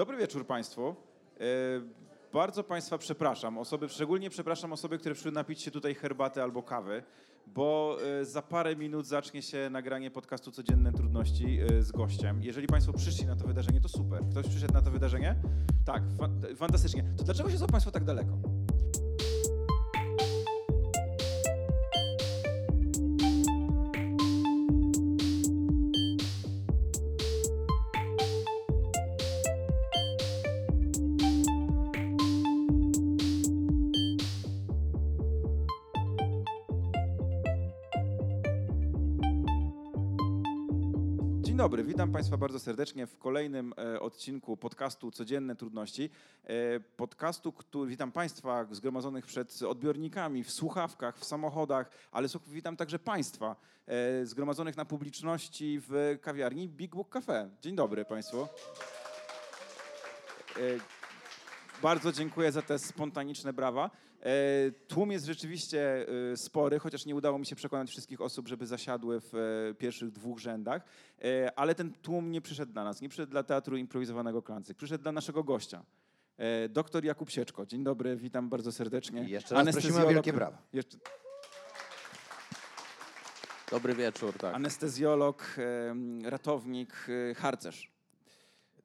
Dobry wieczór Państwu. E, Bardzo Państwa przepraszam. Osoby, szczególnie przepraszam osoby, które przyszły napić się tutaj herbaty albo kawy, bo e, za parę minut zacznie się nagranie podcastu Codzienne Trudności e, z gościem. Jeżeli Państwo przyszli na to wydarzenie, to super. Ktoś przyszedł na to wydarzenie? Tak, fa fantastycznie. To dlaczego się są Państwo tak daleko? Państwa bardzo serdecznie w kolejnym e, odcinku podcastu Codzienne Trudności. E, podcastu, który witam Państwa zgromadzonych przed odbiornikami, w słuchawkach, w samochodach, ale witam także Państwa e, zgromadzonych na publiczności w kawiarni Big Book Cafe. Dzień dobry Państwu. Bardzo dziękuję za te spontaniczne brawa. E, Tłum jest rzeczywiście e, spory, chociaż nie udało mi się przekonać wszystkich osób, żeby zasiadły w e, pierwszych dwóch rzędach. Ale ten tłum nie przyszedł dla nas, nie przyszedł dla Teatru Improwizowanego Klancyk, przyszedł dla naszego gościa. Doktor Jakub Sieczko. Dzień dobry, witam bardzo serdecznie. I jeszcze raz prosimy o wielkie brawa. Jeszcze, Dobry wieczór, tak. anestezjolog, ratownik, harcerz.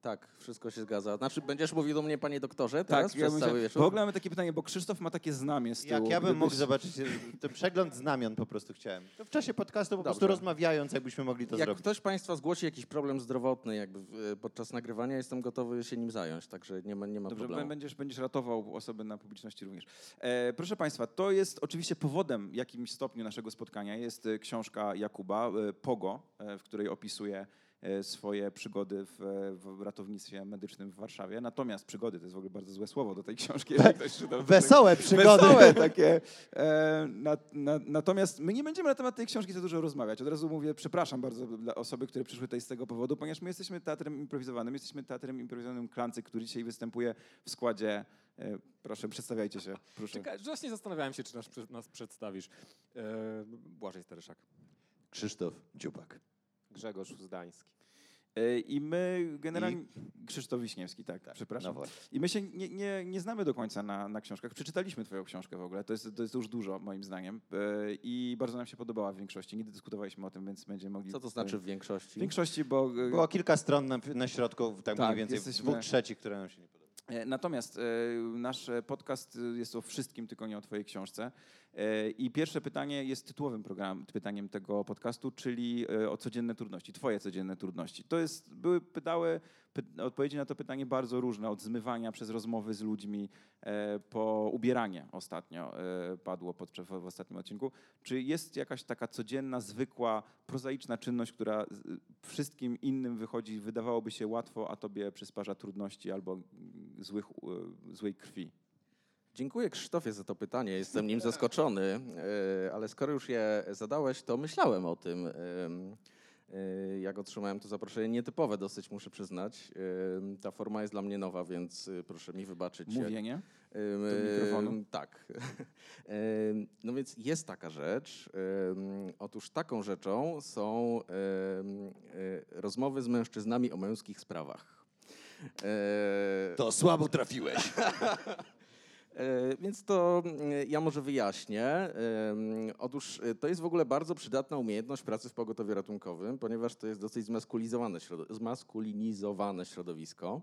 Tak, wszystko się zgadza. Znaczy, będziesz mówił do mnie, panie doktorze, teraz Tak, ja przez cały wieczór? w ogóle mamy takie pytanie, bo Krzysztof ma takie znamie z tyłu. Jak ja bym mógł Gdybyś- zobaczyć, e, ten przegląd znamion po prostu chciałem. To w czasie podcastu po prostu Dobrze. rozmawiając, jakbyśmy mogli to Jak zrobić. ktoś państwa zgłosi jakiś problem zdrowotny jakby w- podczas nagrywania, jestem gotowy się nim zająć, także nie ma, nie ma Dobrze, problemu. będziesz, będziesz ratował osoby na publiczności również. E, proszę Państwa, to jest oczywiście powodem w jakimś stopniu naszego spotkania. Jest e, książka Jakuba, e, Pogo, e, w której opisuje e, swoje przygody w, e, w ratownictwie medycznym w Warszawie. Natomiast przygody to jest w ogóle bardzo złe słowo do tej książki. czytał. Wesołe przygody. Wesołe takie. E, na, na, natomiast my nie będziemy na temat tej książki za dużo rozmawiać. Od razu mówię, przepraszam bardzo dla osoby, które przyszły tutaj z tego powodu, ponieważ my jesteśmy teatrem improwizowanym, jesteśmy teatrem improwizowanym Klancy, który dzisiaj występuje w składzie. E, proszę, przedstawiajcie się. Proszę. Czekaj, właśnie zastanawiałem się, czy nas, nas przedstawisz. E, Błażej Staryszak. Krzysztof Dziupak. Grzegorz Zdański. E, I my generalnie. Krzysztof Wiśniewski, tak, przepraszam. No. I my się nie, nie, nie znamy do końca na, na książkach. Przeczytaliśmy Twoją książkę w ogóle. To jest, to jest już dużo, moim zdaniem. E, I bardzo nam się podobała w większości. Nie dyskutowaliśmy o tym, więc będziemy mogli. Co to znaczy w W większości? większości, bo. Było kilka stron na, na środku, tak, Tak, mniej więcej jesteśmy- dwóch trzecich, które nam się nie podobały. E, Natomiast nasz podcast jest o wszystkim, tylko nie o Twojej książce. E, I pierwsze pytanie jest tytułowym program, pytaniem tego podcastu, czyli e, o codzienne trudności, Twoje codzienne trudności. To jest, były pytały, py, odpowiedzi na to pytanie bardzo różne, od zmywania przez rozmowy z ludźmi e, po ubieranie ostatnio padło podczas, w ostatnim odcinku. Czy jest jakaś taka codzienna, zwykła, prozaiczna czynność, która wszystkim innym wychodzi, wydawałoby się łatwo, a Tobie przysparza trudności albo mm, złych, złej krwi? Dziękuję Krzysztofie za to pytanie, jestem nim zaskoczony, e, ale skoro już je zadałeś, to myślałem o tym. em, e, Jak otrzymałem to zaproszenie nietypowe dosyć, muszę przyznać. Ta forma jest dla mnie nowa, więc e, proszę mi wybaczyć. Mówienie? Mikrofonu? Tak. No więc jest taka rzecz. Otóż taką rzeczą są rozmowy z mężczyznami o męskich sprawach. E, To słabo trafiłeś. E, Więc to mm, ja może wyjaśnię. Otóż e, to jest w ogóle bardzo przydatna umiejętność pracy w pogotowiu ratunkowym, ponieważ to jest dosyć zmaskulizowane, zmaskulinizowane środowisko.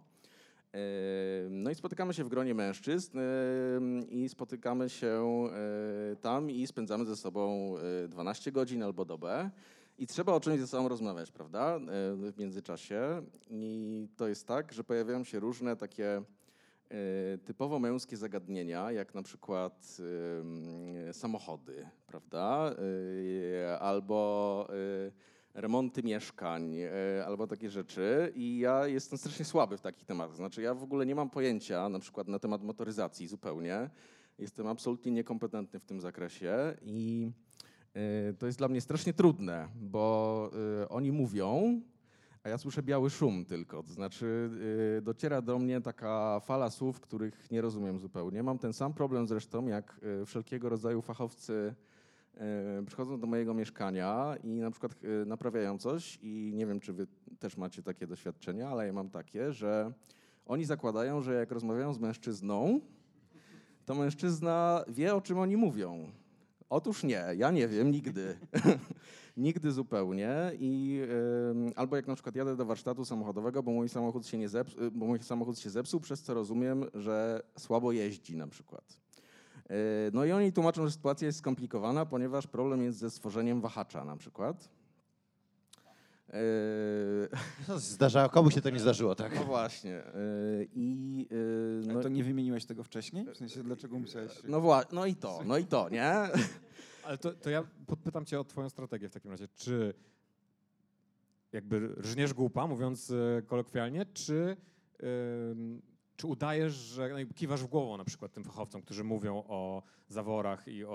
No i spotykamy się w gronie mężczyzn i spotykamy się e, tam i spędzamy ze sobą e, 12 godzin albo dobę. I trzeba o czymś ze sobą rozmawiać, prawda? W międzyczasie. I to jest tak, że pojawiają się różne takie typowo męskie zagadnienia, jak na przykład samochody, prawda? E, Albo e, remonty mieszkań, e, albo takie rzeczy. I ja jestem strasznie słaby w takich tematach. Znaczy, ja w ogóle nie mam pojęcia na przykład na temat motoryzacji zupełnie. Jestem absolutnie niekompetentny w tym zakresie i e, to jest dla mnie strasznie trudne, bo e, oni mówią, a ja słyszę biały szum tylko. To znaczy, y, dociera do mnie taka fala słów, których nie rozumiem zupełnie. Mam ten sam problem zresztą, jak y, wszelkiego rodzaju fachowcy y, przychodzą do mojego mieszkania i na przykład naprawiają coś i nie wiem, czy wy też macie takie doświadczenia, ale ja mam takie, że Oni zakładają, że jak rozmawiają z mężczyzną, to mężczyzna wie, o czym oni mówią. Otóż nie, ja nie wiem nigdy. nigdy zupełnie. I, ym, albo jak na przykład jadę do warsztatu samochodowego, bo mój samochód się nie zeps- y, bo mój samochód się zepsuł, przez co rozumiem, że słabo jeździ na przykład. Yy, No i oni tłumaczą, że sytuacja jest skomplikowana, ponieważ problem jest ze stworzeniem wahacza na przykład. Yy, No, Zdarzało, komu się to nie zdarzyło, tak? No właśnie. yy, I yy, Ale no, to nie wymieniłeś tego wcześniej? W sensie, dlaczego musiałeś... no, wła- no i to, no i to, nie? Ale to, to ja podpytam cię o twoją strategię w takim razie. Czy jakby rżniesz głupa, mówiąc e, kolokwialnie, czy, ym, czy udajesz, że no, kiwasz w głową na przykład tym fachowcom, którzy mówią o zaworach i o,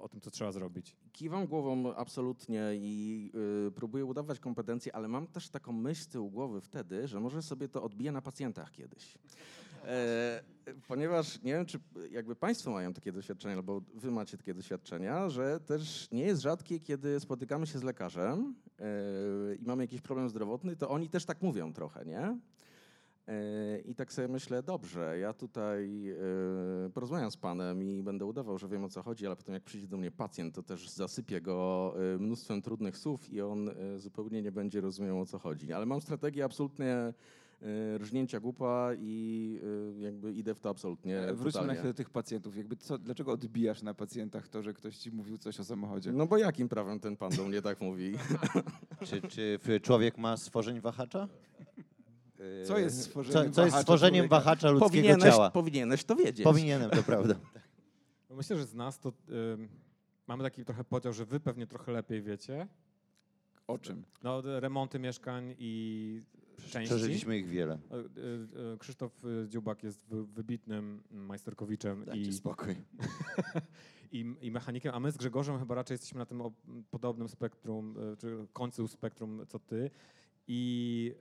o, tym, co trzeba zrobić? Kiwam głową absolutnie i y, próbuję udawać kompetencje, ale mam też taką myśl z tyłu głowy wtedy, że może sobie to odbije na pacjentach kiedyś. E, ponieważ nie wiem, czy jakby Państwo mają takie doświadczenia, albo Wy macie takie doświadczenia, że też nie jest rzadkie, kiedy spotykamy się z lekarzem e, i mamy jakiś problem zdrowotny, to oni też tak mówią trochę, nie? E, I tak sobie myślę, dobrze, ja tutaj e, porozmawiam z panem i będę udawał, że wiem o co chodzi, ale potem jak przyjdzie do mnie pacjent, to też zasypię go e, mnóstwem trudnych słów i on zupełnie nie będzie rozumiał o co chodzi. Ale mam strategię absolutnie rżnięcia głupa i jakby idę w to absolutnie Ale Wróćmy na chwilę do tych pacjentów. Jakby co, dlaczego odbijasz na pacjentach to, że ktoś ci mówił coś o samochodzie? No bo jakim prawem ten pan do mnie tak mówi? Czy, czy człowiek ma stworzeń wahacza? Co jest Co, stworzeniem co jest wahacza stworzeniem wahacza ludzkiego Powinieneś, ciała? powinieneś to wiedzieć. Powinienem, to prawda. No Myślę, że z nas to ym, mamy taki trochę podział, że wy pewnie trochę lepiej wiecie. O czym? No, remonty mieszkań i części. Przeżyliśmy ich wiele. E, e, Krzysztof e, Dziubak jest wy- wybitnym majsterkowiczem Dajcie i, spokój. i, i mechanikiem, a my z Grzegorzem chyba raczej jesteśmy na tym podobnym spektrum, e, czy końcu spektrum co ty. I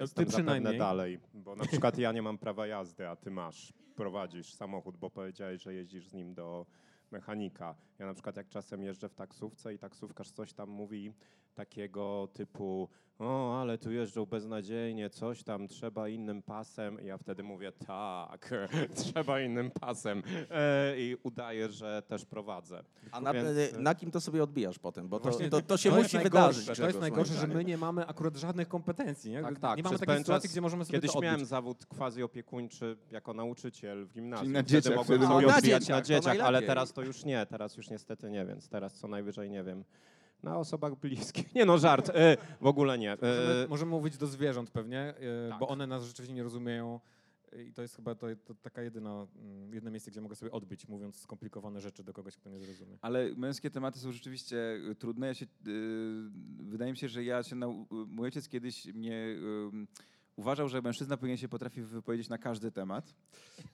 Ja ty przynajmniej. dalej, bo na przykład ja nie mam prawa jazdy, a ty masz. Prowadzisz samochód, bo powiedziałeś, że jeździsz z nim do mechanika. Ja na przykład jak czasem jeżdżę w taksówce i taksówkarz coś tam mówi takiego typu o, ale tu jeżdżą beznadziejnie, coś tam, trzeba innym pasem. I ja wtedy mówię, tak, trzeba innym pasem. E, I udaję, że też prowadzę. A na, Więc- na kim to sobie odbijasz potem? Bo to, Właśnie to, to się jest musi wydarzyć. To jest najgorsze, że my nie mamy akurat żadnych kompetencji. Nie, Tak, tak, nie mamy takiej sytuacji, czas gdzie możemy sobie Kiedyś to miałem zawód quasi opiekuńczy jako nauczyciel w gimnazjum. Czyli na Wtedy dzieciach mogłem sobie odbijać Na na dzieciach, to dzieciach, ale teraz to już nie, teraz już niestety nie, więc teraz co najwyżej nie wiem. Na osobach bliskich. Nie no, żart. E, w ogóle nie. Możemy, E, możemy mówić do zwierząt pewnie, e, tak. bo one nas rzeczywiście nie rozumieją. e, I to jest chyba to, to taka jedyna, mm, jedno miejsce, gdzie mogę sobie odbyć, mówiąc skomplikowane rzeczy do kogoś, kto nie zrozumie. Ale męskie tematy są rzeczywiście y, trudne. Ja się, y, wydaje mi się, że ja się nau- mój ojciec kiedyś mnie y, uważał, że mężczyzna powinien się potrafić wypowiedzieć na każdy temat.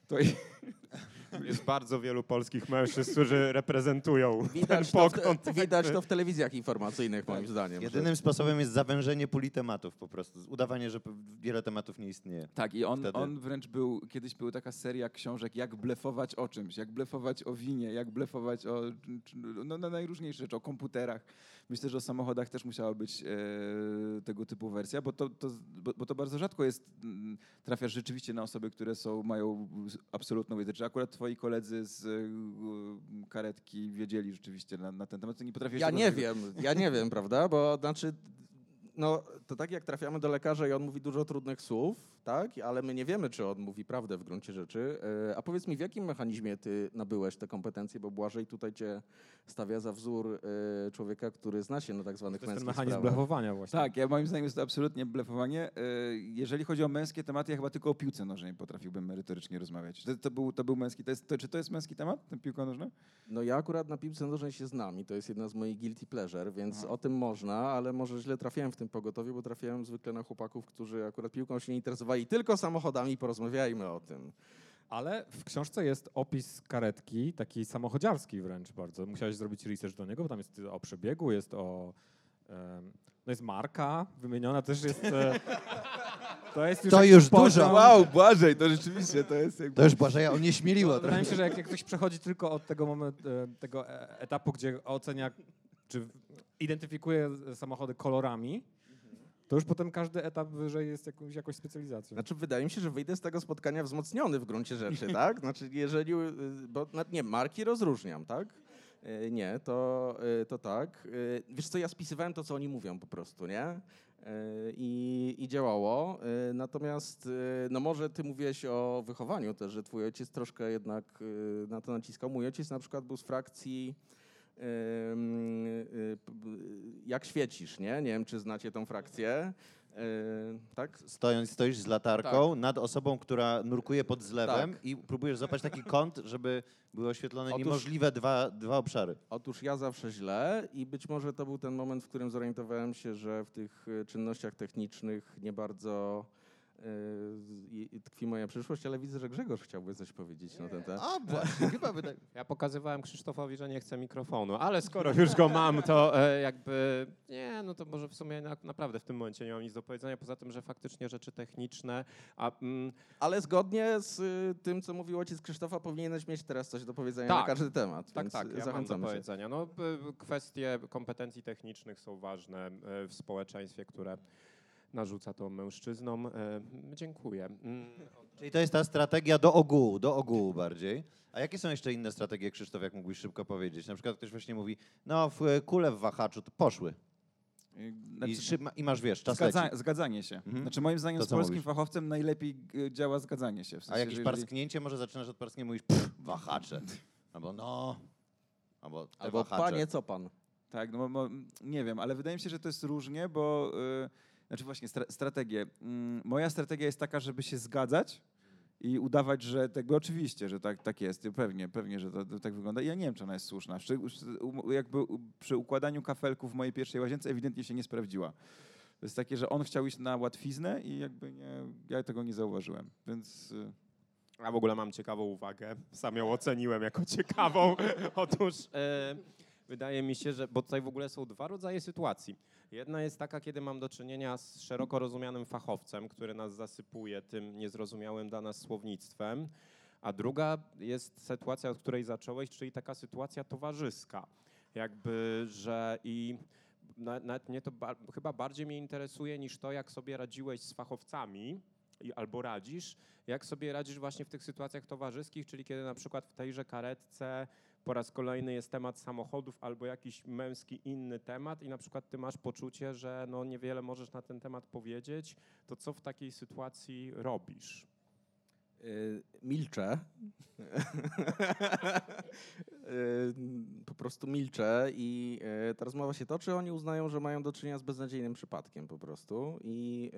To i, jest bardzo wielu polskich mężczyzn, którzy reprezentują Widać, ten to w, te- widać to w telewizjach informacyjnych, moim zdaniem. że- Jedynym sposobem jest zawężenie puli tematów po prostu. Udawanie, że wiele tematów nie istnieje. tak, i on, Wtedy. on wręcz był, kiedyś była taka seria książek, jak blefować o czymś, jak blefować o winie, jak blefować o no, na najróżniejsze rzeczy, o komputerach. Myślę, że o samochodach też musiała być e, tego typu wersja, bo to, to, bo, bo to bardzo rzadko jest, mm, trafiasz rzeczywiście na osoby, które są, mają absolutną wiedzę. Czy akurat twoi koledzy z e, karetki wiedzieli rzeczywiście na, na ten temat? Nie Ja nie wiem, ja nie wiem, prawda? Bo znaczy, no to tak jak trafiamy do lekarza i on mówi dużo trudnych słów, tak? Ale my nie wiemy, czy on mówi prawdę w gruncie rzeczy. E, A powiedz mi, w jakim mechanizmie ty nabyłeś te kompetencje, bo Błażej tutaj cię stawia za wzór e, człowieka, który zna się na tak zwanych To jest ten męskich mechanizm sprawach. blechowania właśnie. Tak, ja moim zdaniem jest to absolutnie blefowanie. E, Jeżeli chodzi o męskie tematy, ja chyba tylko o piłce nożnej potrafiłbym merytorycznie rozmawiać. To, to, był, to był męski, to jest, to, czy to jest męski temat, ten piłka nożna? No ja akurat na piłce nożnej się znam i to jest jedna z moich guilty pleasure, więc Aha. o tym można, ale może źle trafiałem w tym pogotowiu, bo trafiałem zwykle na chłopaków, którzy akurat piłką się nie interesowali, tylko samochodami, porozmawiajmy o tym. Ale w książce jest opis karetki, taki samochodziarski wręcz bardzo. Musiałeś zrobić research do niego, bo tam jest o przebiegu, jest o... no jest marka wymieniona, też jest... E, to jest już, To już dużo. Wow, Błażej, to rzeczywiście, to jest jakby... To już Błażeja onieśmieliło trochę. Wydaje mi się, że jak, jak ktoś przechodzi tylko od tego momentu, e, tego e, etapu, gdzie ocenia, czy identyfikuje samochody kolorami, to już potem każdy etap wyżej jest jakąś, jakąś specjalizacją. Znaczy, wydaje mi się, że wyjdę z tego spotkania wzmocniony w gruncie rzeczy, tak? Znaczy, jeżeli, y, bo na- nie, marki rozróżniam, tak? Y, Nie, to, y, to tak. Wiesz co, ja spisywałem to, co oni mówią po prostu, nie? I, i działało. Natomiast, no może ty mówiłeś o wychowaniu też, że twój ojciec troszkę jednak na to naciskał. Mój ojciec na przykład był z frakcji jak świecisz, nie? Nie wiem, czy znacie tą frakcję. Y, Tak? Stojąc, stoisz z latarką nad osobą, która nurkuje pod zlewem Tak. i próbujesz złapać taki kąt, żeby były oświetlone Otóż- niemożliwe dwa, dwa obszary. Otóż ja zawsze źle i być może to był ten moment, w którym zorientowałem się, że w tych y, czynnościach technicznych nie bardzo y, tkwi moja przyszłość, ale widzę, że Grzegorz chciałby coś powiedzieć na ten temat. A, właśnie, chyba wydaje Ja pokazywałem Krzysztofowi, że nie chcę mikrofonu, ale skoro już go mam, to e, jakby nie, no to może w sumie na, naprawdę w tym momencie nie mam nic do powiedzenia, poza tym, że faktycznie rzeczy techniczne, a mm, Ale zgodnie z y, tym, co mówił ojciec Krzysztofa, powinieneś mieć teraz coś do powiedzenia Tak. na każdy temat. tak, więc tak, ja mam do się. powiedzenia. No, b- kwestie kompetencji technicznych są ważne e, w społeczeństwie, które narzuca to mężczyznom. E, Dziękuję. Mm, Czyli to jest ta strategia do ogółu, do ogółu bardziej. A jakie są jeszcze inne strategie, Krzysztof, jak mógłbyś szybko powiedzieć? Na przykład ktoś właśnie mówi, no w kule w wahaczu to poszły. Y, I, znaczy, szyb, I masz, wiesz, czas zgadza, leci. zgadzanie się. Mhm. Znaczy moim zdaniem To z polskim mówisz? fachowcem najlepiej działa zgadzanie się. W sensie, A jakieś parsknięcie, może zaczynasz od parsknięcia, mówisz, pff, wahacze. Albo no, albo Albo wahacze. panie, co pan? Tak, no nie wiem, ale wydaje mi się, że to jest różnie, bo y, znaczy właśnie stra strategie. Mm, moja strategia jest taka, żeby się zgadzać i udawać, że tego oczywiście, że tak, tak jest, pewnie, pewnie, że to, to tak wygląda. I ja nie wiem, czy ona jest słuszna. Przy, jakby przy układaniu kafelków w mojej pierwszej łazience ewidentnie się nie sprawdziła. To jest takie, że on chciał iść na łatwiznę i jakby nie, ja tego nie zauważyłem, więc... y, A w ogóle mam ciekawą uwagę. Sam ją oceniłem jako ciekawą. Otóż e, wydaje mi się, że. Bo tutaj w ogóle są dwa rodzaje sytuacji. Jedna jest taka, kiedy mam do czynienia z szeroko rozumianym fachowcem, który nas zasypuje tym niezrozumiałym dla nas słownictwem. A druga jest sytuacja, od której zacząłeś, czyli taka sytuacja towarzyska. Jakby, że i na- nawet mnie to ba- chyba bardziej mnie interesuje niż to, jak sobie radziłeś z fachowcami i, albo radzisz, jak sobie radzisz właśnie w tych sytuacjach towarzyskich, czyli kiedy na przykład w tejże karetce po raz kolejny jest temat samochodów albo jakiś męski inny temat i na przykład ty masz poczucie, że no niewiele możesz na ten temat powiedzieć, to co w takiej sytuacji robisz? Y, milczę. Y, po prostu milczę i y, ta rozmowa się toczy. Oni uznają, że mają do czynienia z beznadziejnym przypadkiem po prostu. I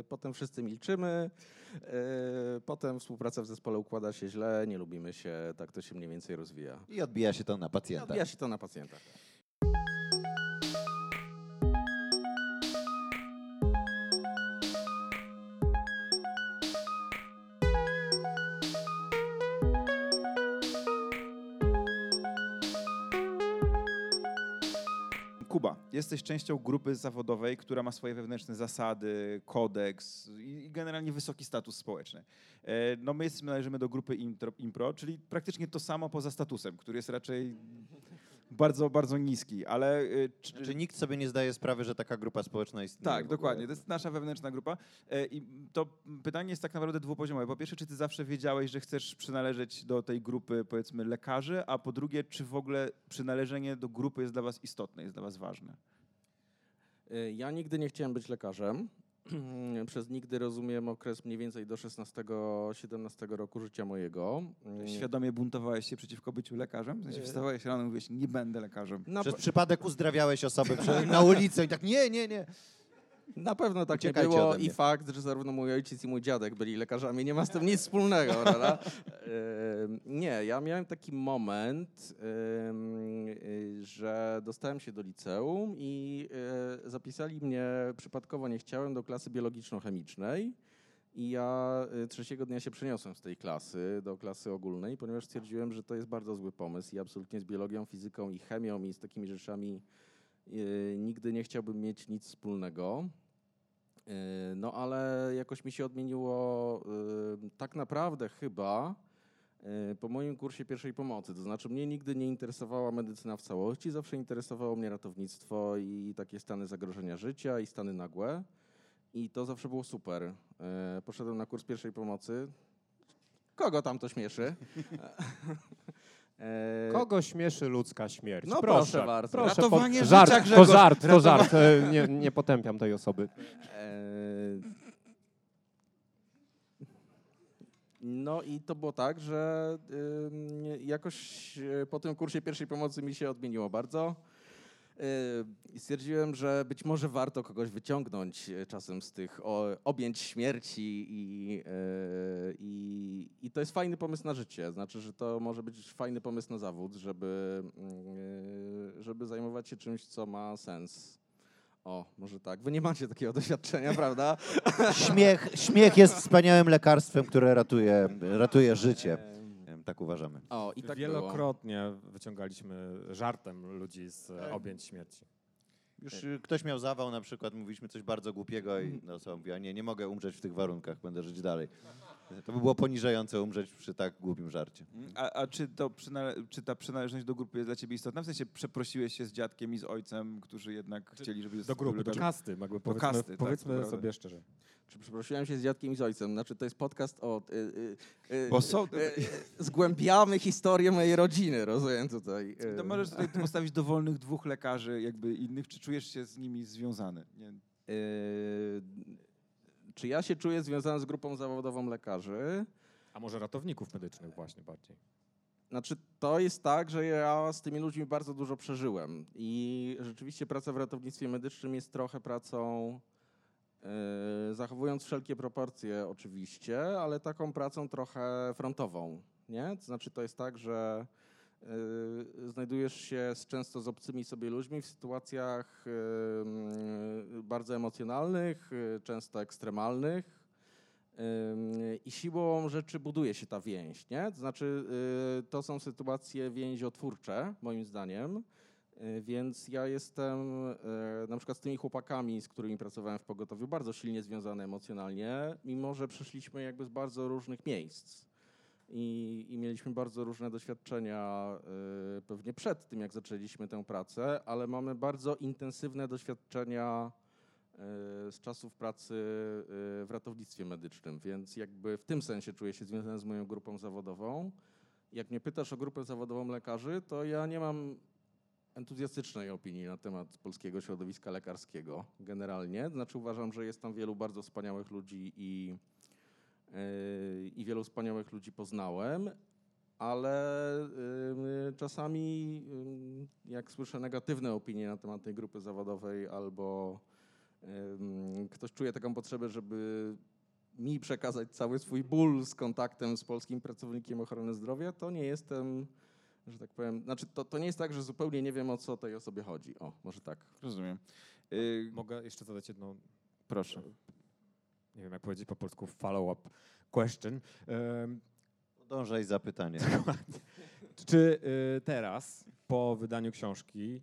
y, potem wszyscy milczymy. Potem współpraca w zespole układa się źle, nie lubimy się, tak to się mniej więcej rozwija. I odbija się to na pacjenta. odbija się to na pacjentach. Jesteś częścią grupy zawodowej, która ma swoje wewnętrzne zasady, kodeks i generalnie wysoki status społeczny. E, No my jesteśmy, należymy do grupy impro, czyli praktycznie to samo poza statusem, który jest raczej bardzo, bardzo niski, ale... e, czy- Znaczy nikt sobie nie zdaje sprawy, że taka grupa społeczna istnieje. tak, dokładnie. To jest nasza wewnętrzna grupa. E, I to pytanie jest tak naprawdę dwupoziomowe. Po pierwsze, czy ty zawsze wiedziałeś, że chcesz przynależeć do tej grupy, powiedzmy, lekarzy, a po drugie, czy w ogóle przynależenie do grupy jest dla was istotne, jest dla was ważne? Y, Ja nigdy nie chciałem być lekarzem. Przez nigdy rozumiem okres mniej więcej do 16-17 roku życia mojego. Y, Świadomie buntowałeś się przeciwko byciu lekarzem? W sensie E. wstawałeś rano i mówiłeś, nie będę lekarzem. Na, Przez przypadek uzdrawiałeś osoby na ulicy i tak nie, nie, nie. Na pewno tak nie Uciekajcie było ode mnie. i fakt, że zarówno mój ojciec i mój dziadek byli lekarzami, nie ma z tym nic wspólnego, prawda? Nie, ja miałem taki moment, y, że dostałem się do liceum i y, zapisali mnie przypadkowo nie chciałem do klasy biologiczno-chemicznej. I ja y, trzeciego dnia się przeniosłem z tej klasy do klasy ogólnej, ponieważ stwierdziłem, że to jest bardzo zły pomysł i absolutnie z biologią, fizyką i chemią i z takimi rzeczami y, nigdy nie chciałbym mieć nic wspólnego. Y, No ale jakoś mi się odmieniło y, tak naprawdę chyba e, po moim kursie pierwszej pomocy. To znaczy mnie nigdy nie interesowała medycyna w całości, zawsze interesowało mnie ratownictwo i takie stany zagrożenia życia i stany nagłe. I to zawsze było super. Poszedłem na kurs pierwszej pomocy. Kogo tam to śmieszy? E, Kogo śmieszy ludzka śmierć? No proszę bardzo. Proszę, Ratowanie pod... życia, żart, to Grzegorz. żart, to żart. E, Nie, nie potępiam tej osoby. Eee, No i to było tak, że ym, jakoś e, po tym kursie pierwszej pomocy mi się odmieniło bardzo. Yy, i Stwierdziłem, że być może warto kogoś wyciągnąć e, czasem z tych objęć śmierci i, e, i, i to jest fajny pomysł na życie. Znaczy, że to może być fajny pomysł na zawód, żeby, mm, e, żeby zajmować się czymś, co ma sens. O, może tak. Wy nie macie takiego doświadczenia, prawda? Śmiech, śmiech jest wspaniałym lekarstwem, które ratuje, ratuje życie. Tak uważamy. O, i tak było. Wielokrotnie wyciągaliśmy żartem ludzi z objęć śmierci. Już y, ktoś miał zawał, na przykład mówiliśmy coś bardzo głupiego i no, osoba mówiła, nie, nie mogę umrzeć w tych warunkach, będę żyć dalej. To by było poniżające umrzeć przy tak głupim żarcie. A, a czy, to przynale- czy ta przynależność do grupy jest dla ciebie istotna? W sensie przeprosiłeś się z dziadkiem i z ojcem, którzy jednak chcieli, żeby... Do grupy, do kasty, jakby powiedzmy, kasty, tak, powiedzmy prawda. sobie szczerze. Czy przeprosiłem się z dziadkiem i z ojcem? Znaczy, to jest podcast o... Y, y, y, Bo są... y, y, zgłębiamy historię mojej rodziny, rozumiem tutaj. y. To możesz tutaj postawić dowolnych dwóch lekarzy jakby innych, czy czujesz się z nimi związany? Nie? Y, Czy ja się czuję związany z grupą zawodową lekarzy? A może ratowników medycznych właśnie bardziej. Znaczy, to jest tak, że ja z tymi ludźmi bardzo dużo przeżyłem i rzeczywiście praca w ratownictwie medycznym jest trochę pracą, zachowując wszelkie proporcje oczywiście, ale taką pracą trochę frontową, nie? To znaczy, to jest tak, że yy, znajdujesz się z, często z obcymi sobie ludźmi w sytuacjach yy, bardzo emocjonalnych, yy, często ekstremalnych, I siłą rzeczy buduje się ta więź, nie? To znaczy, to są sytuacje więziotwórcze, moim zdaniem. Y, Więc ja jestem y, na przykład z tymi chłopakami, z którymi pracowałem w pogotowiu, bardzo silnie związany emocjonalnie, mimo że przyszliśmy jakby z bardzo różnych miejsc. I, I mieliśmy bardzo różne doświadczenia y, pewnie przed tym, jak zaczęliśmy tę pracę, ale mamy bardzo intensywne doświadczenia z czasów pracy w ratownictwie medycznym, więc jakby w tym sensie czuję się związany z moją grupą zawodową. Jak mnie pytasz o grupę zawodową lekarzy, to ja nie mam entuzjastycznej opinii na temat polskiego środowiska lekarskiego generalnie. Znaczy uważam, że jest tam wielu bardzo wspaniałych ludzi i, yy, i wielu wspaniałych ludzi poznałem, ale yy, czasami yy, jak słyszę negatywne opinie na temat tej grupy zawodowej albo Ym, ktoś czuje taką potrzebę, żeby mi przekazać cały swój ból z kontaktem z polskim pracownikiem ochrony zdrowia, to nie jestem, że tak powiem, znaczy to, to nie jest tak, że zupełnie nie wiem o co tej osobie chodzi. O, może tak. Rozumiem. Y, Mogę jeszcze zadać jedną, proszę. nie wiem jak powiedzieć po polsku, follow-up question. Podążaj za pytanie. Czy y, teraz, po wydaniu książki,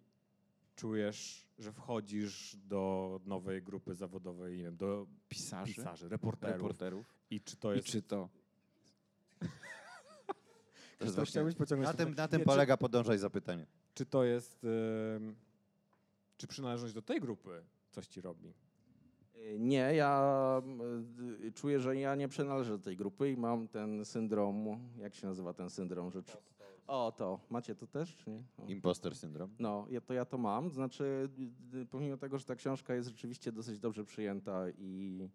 czujesz, że wchodzisz do nowej grupy zawodowej, nie wiem, do Pisarzy, pisarzy, reporterów? reporterów. I czy to I jest... czy to... To jest to chciałbyś pociągnąć Na tym, na tym Nie, polega podążaj za pytanie. Czy, czy to jest... ym, czy przynależność do tej grupy coś ci robi? Nie, ja y, czuję, że ja nie przynależę do tej grupy i mam ten syndrom, jak się nazywa ten syndrom? Że, czu- o, to. Macie to też, czy nie? O. Imposter syndrom. No, ja, to ja to mam. Znaczy, pomimo tego, że ta książka jest rzeczywiście dosyć dobrze przyjęta i,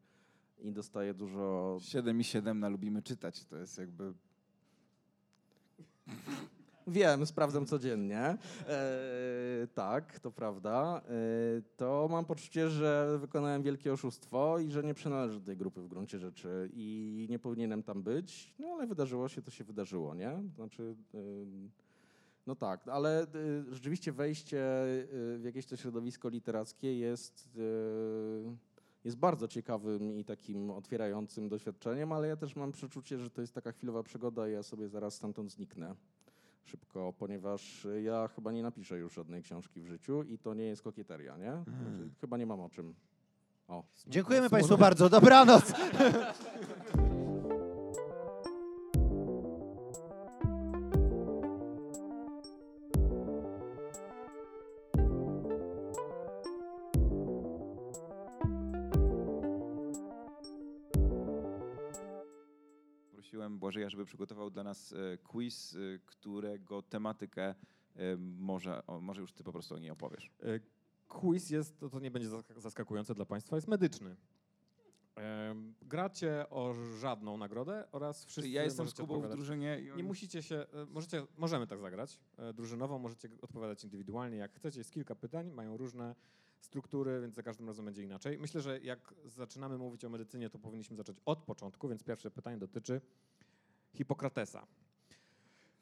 i dostaje dużo 7 i 7 na lubimy czytać. To jest jakby... Wiem, sprawdzam codziennie. E, tak, to prawda. E, to mam poczucie, że wykonałem wielkie oszustwo i że nie przynależę do tej grupy w gruncie rzeczy i nie powinienem tam być. No ale wydarzyło się, to się wydarzyło, nie? Znaczy, no tak, ale y, rzeczywiście wejście y, w jakieś to środowisko literackie jest, y, jest bardzo ciekawym i takim otwierającym doświadczeniem, ale ja też mam przeczucie, że to jest taka chwilowa przygoda i ja sobie zaraz stamtąd zniknę szybko, ponieważ ja chyba nie napiszę już żadnej książki w życiu i to nie jest kokieteria, nie? Znaczy, chyba nie mam o czym. O. Dziękujemy Państwu bardzo. Dobranoc. żeby przygotował dla nas e, quiz, e, którego tematykę e, może, może już ty po prostu o niej opowiesz. Quiz jest, to, to nie będzie zask- zaskakujące dla Państwa, jest medyczny. Gracie o żadną nagrodę oraz wszyscy ja jestem z Kubą w drużynie i on... Nie musicie się, możecie, możemy tak zagrać drużynowo, możecie odpowiadać indywidualnie jak chcecie. Jest kilka pytań, mają różne struktury, więc za każdym razem będzie inaczej. Myślę, że jak zaczynamy mówić o medycynie, to powinniśmy zacząć od początku, więc pierwsze pytanie dotyczy Hipokratesa,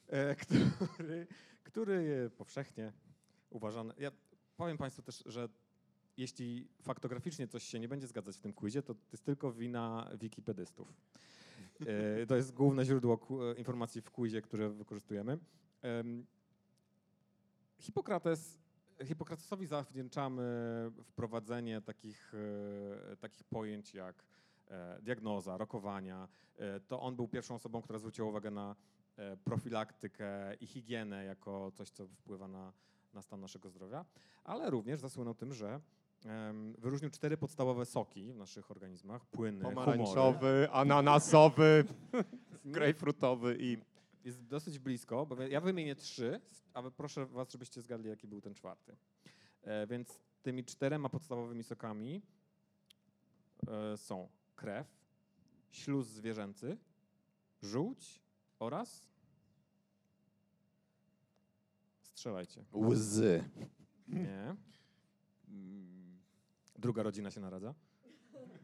e, który, który powszechnie uważany... Ja powiem Państwu też, że jeśli faktograficznie coś się nie będzie zgadzać w tym quizie, to jest tylko wina wikipedystów. E, To jest główne źródło e, informacji w quizie, które wykorzystujemy. Em, Hipokrates, Hipokratesowi zawdzięczamy wprowadzenie takich, e, takich pojęć jak e, diagnoza, rokowania. E, To on był pierwszą osobą, która zwróciła uwagę na e, profilaktykę i higienę jako coś, co wpływa na, na stan naszego zdrowia, ale również zasłynął tym, że wyróżnił cztery podstawowe soki w naszych organizmach, płyny, humory. Pomarańczowy, ananasowy, grejpfrutowy i Jest dosyć blisko, bo ja wymienię trzy, a proszę was, żebyście zgadli, jaki był ten czwarty. E, więc tymi czterema podstawowymi sokami e, są krew, śluz zwierzęcy, żółć oraz... Strzelajcie. Łzy. Nie. Mm, Druga rodzina się naradza.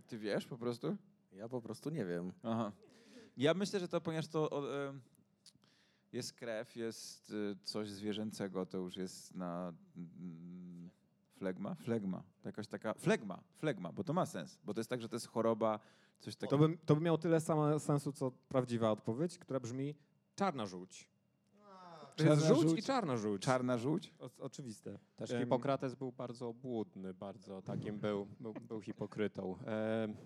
Ty wiesz po prostu? Ja po prostu nie wiem. Aha. Ja myślę, że to, ponieważ to o, e, jest krew, jest e, coś zwierzęcego, to już jest na mm, flegma? Flegma. To Jakaś taka, flegma, flegma, bo to ma sens, bo to jest tak, że to jest choroba, coś To takiego. by, to by miało tyle samo sensu, co prawdziwa odpowiedź, która brzmi czarna żółć. To jest Czarna żółć żółć? i czarna żółć. Czarna żółć? O, oczywiste. też Em, Hipokrates był bardzo obłudny, bardzo takim był, był, był hipokrytą. Em,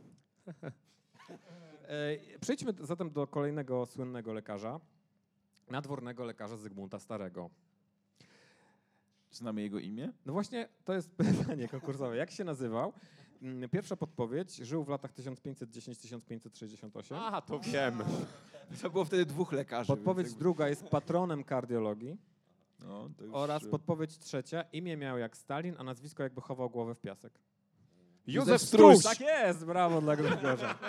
E, Przejdźmy zatem do kolejnego słynnego lekarza, nadwornego lekarza Zygmunta Starego. Znamy jego imię? No właśnie, to jest pytanie konkursowe. Jak się nazywał? Mm, Pierwsza podpowiedź, żył w latach 1510-1568. A, to wiem. To było wtedy dwóch lekarzy. Podpowiedź więc jakby- druga jest patronem kardiologii. No, to już, Oraz e, podpowiedź trzecia, imię miał jak Stalin, a nazwisko jakby chował głowę w piasek. Józef Struś. Tak jest, brawo dla Grzegorza.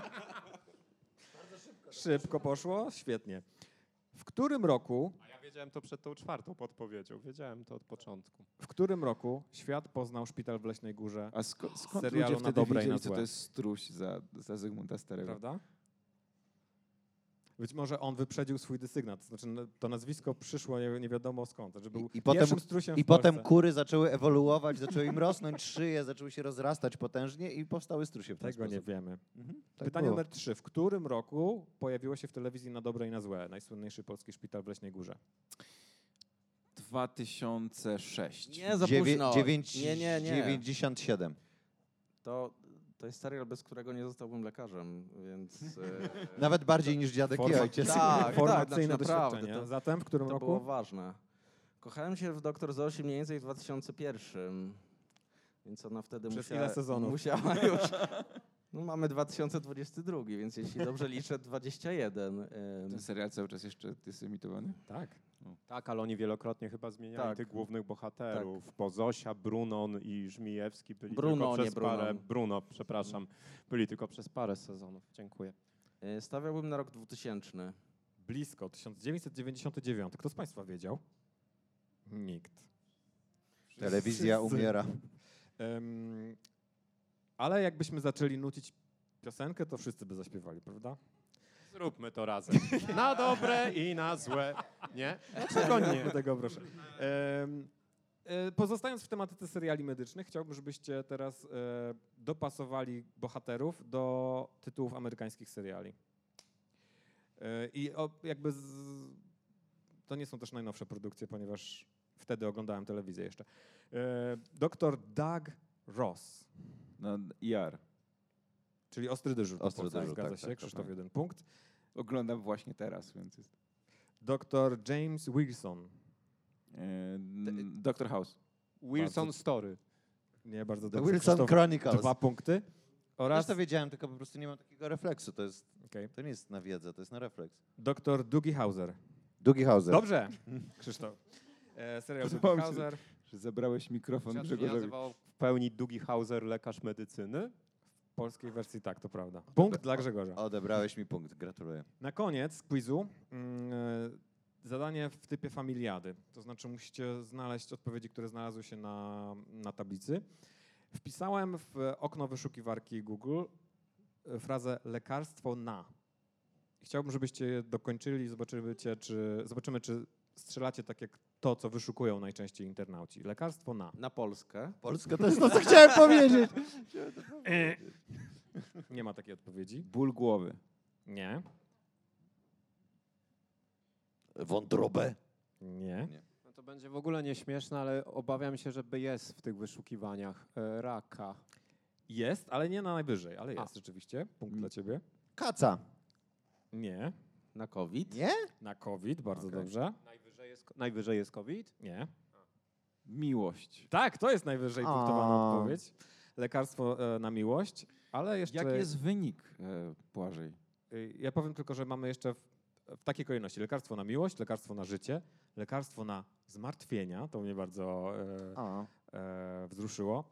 Szybko poszło, świetnie. W którym roku, wiedziałem to przed tą czwartą podpowiedzią. Wiedziałem to od początku. w którym roku świat poznał szpital w Leśnej Górze, A sko- skąd serialu ludzie na wtedy dobre i na wiedzieli, co złe. to jest struś za, za Zygmunta Starego? prawda? Być może on wyprzedził swój dysygnat, to znaczy no, to nazwisko przyszło nie, nie wiadomo skąd, że był I- i potem- I potem kury zaczęły ewoluować, zaczęły im rosnąć szyje, zaczęły się rozrastać potężnie i powstały strusie w ten Tego nie sposób. wiemy. Mhm, tak Pytanie było. numer trzy. W którym roku pojawiło się w telewizji na dobre i na złe najsłynniejszy polski szpital w Leśnej Górze? 2006. Nie, za Dziewię- późno. dziewięć- Nie, nie, nie. 97. To, to jest serial, bez którego nie zostałbym lekarzem, więc... e, Nawet bardziej niż dziadek i Forma- ojciec. Tak, tak, Formacyjne znaczy naprawdę, doświadczenie. to- Zatem w którym To roku? było ważne. Kochałem się w Doktor Zosi mniej więcej w 2001. Więc ona wtedy Przez musiała, ile sezonów? musiała już... No mamy 2022, więc jeśli dobrze liczę, 21. Ym, Ten serial cały czas jeszcze jest emitowany? Tak. Tak, ale oni wielokrotnie chyba zmieniali Tak. tych głównych bohaterów. Bo Zosia, Brunon i Żmijewski byli Bruno, tylko nie przez parę... Brunon. Bruno, przepraszam. Byli tylko przez parę sezonów. Dziękuję. y, Stawiałbym na rok 2000. Blisko, 1999. Kto z Państwa wiedział? Nikt. Telewizja umiera. Ale jakbyśmy zaczęli nucić piosenkę, to wszyscy by zaśpiewali, prawda? Zróbmy to razem. Na dobre i na złe. Nie? Dlaczego nie? Tego, proszę. E, pozostając w tematyce seriali medycznych, chciałbym, żebyście teraz e, dopasowali bohaterów do tytułów amerykańskich seriali. E, I jakby z, to nie są też najnowsze produkcje, ponieważ wtedy oglądałem telewizję jeszcze. Doktor Doug Ross. No, IR. Czyli ostry dyżur. Ostry dyżur, Zgadza tak, się, tak, Krzysztof tak. jeden punkt. Oglądam właśnie teraz, więc jest. Doktor James Wilson. E, Dr. House. Wilson Bardzo- Story. Nie, bardzo dobrze. Wilson Krzysztof, Chronicles. Dwa punkty. oraz Też to wiedziałem, tylko po prostu nie mam takiego refleksu. To, jest, Okej. to nie jest na wiedzę, to jest na refleks. dr Dougie Hauser. Doogie Hauser. Dobrze, Krzysztof. E, serial Dougie Hauser. Że zebrałeś mikrofon Grzegorzowi. Pełni Dougie Hauser lekarz medycyny? W polskiej wersji tak, to prawda. Punkt dla Grzegorza. Odebrałeś mi punkt, gratuluję. Na koniec quizu mm, e, zadanie w typie familiady. To znaczy musicie znaleźć odpowiedzi, które znalazły się na, na tablicy. Wpisałem w okno wyszukiwarki Google e, frazę lekarstwo na. I Chciałbym, żebyście je dokończyli, zobaczymy, czy, zobaczymy, czy strzelacie tak jak to, co wyszukują najczęściej internauci. Lekarstwo na. Na Polskę. Polska to jest to, co chciałem powiedzieć. Nie ma takiej odpowiedzi. Ból głowy. Nie. Wątrobę. Nie. No to będzie w ogóle nieśmieszne, ale obawiam się, żeby jest w tych wyszukiwaniach e, raka. Jest, ale nie na najwyżej, ale jest A. rzeczywiście. Punkt dla ciebie. Kaca. Nie. Na COVID. Nie? Na COVID, bardzo dobrze. Najwyżej jest, najwyżej jest COVID? Nie. Miłość. Tak, to jest najwyżej punktowana A. odpowiedź. Lekarstwo e, na miłość, ale jeszcze... Jaki jest wynik, e, Błażej? y, Ja powiem tylko, że mamy jeszcze w, w takiej kolejności. Lekarstwo na miłość, lekarstwo na życie, lekarstwo na zmartwienia, to mnie bardzo e, A. e, wzruszyło.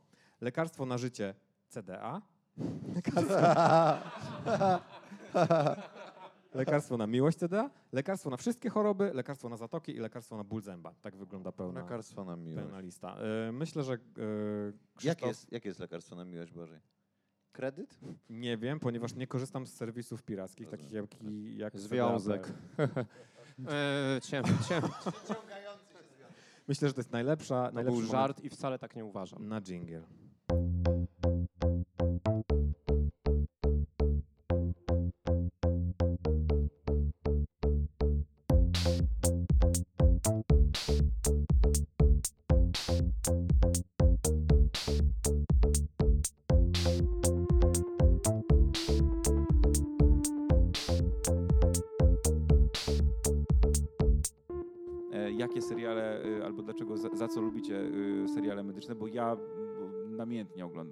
Lekarstwo na życie CDA. Lekarstwo, lekarstwo na miłość CDA, lekarstwo na wszystkie choroby, lekarstwo na zatoki i lekarstwo na ból zęba. Tak wygląda pełna, Lekarstwo na miłość. pełna lista. E, myślę, że e, Krzysztof, Jakie jest, jakie jest lekarstwo na miłość Bożej? Kredyt? nie wiem, ponieważ nie korzystam z serwisów pirackich, takich jak, jak Związek. CDA. E, ciem, ciem. Myślę, że to jest najlepsza, To najlepszy był moment żart i wcale tak nie uważam. na jingle.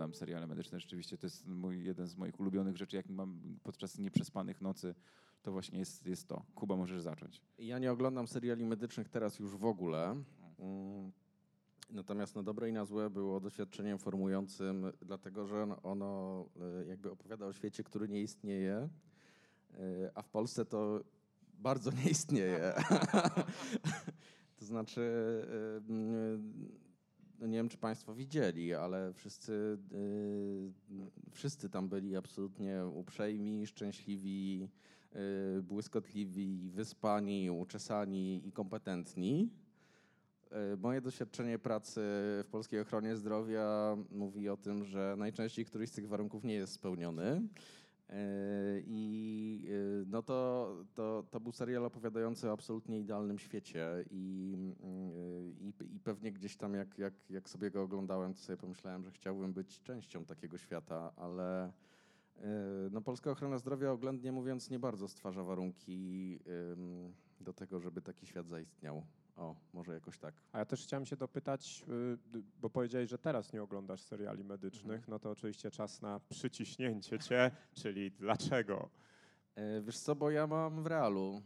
Oglądam seriale medyczne. Rzeczywiście to jest mój, jeden z moich ulubionych rzeczy, jak mam podczas nieprzespanych nocy. To właśnie jest, jest to. Kuba, możesz zacząć. Ja nie oglądam seriali medycznych teraz już w ogóle. Mm, Natomiast na dobre i na złe było doświadczeniem formującym, dlatego że ono- e, jakby opowiada o świecie, który nie istnieje, e, a w Polsce to bardzo nie istnieje. to znaczy, e, no nie wiem, czy Państwo widzieli, ale wszyscy, e, wszyscy tam byli absolutnie uprzejmi, szczęśliwi, y, błyskotliwi, wyspani, uczesani i kompetentni. Y, Moje doświadczenie pracy w polskiej ochronie zdrowia mówi o tym, że najczęściej któryś z tych warunków nie jest spełniony. Y, I y, no to, to, to był serial opowiadający o absolutnie idealnym świecie i, y, i, i pewnie gdzieś tam jak, jak, jak sobie go oglądałem, to sobie pomyślałem, że chciałbym być częścią takiego świata, ale No, polska ochrona zdrowia, oględnie mówiąc, nie bardzo stwarza warunki do tego, żeby taki świat zaistniał. O, może jakoś tak. A ja też chciałem się dopytać, y, bo powiedziałeś, że teraz nie oglądasz seriali medycznych, no to oczywiście czas na przyciśnięcie cię, czyli dlaczego? Yy, Wiesz co, bo ja mam w realu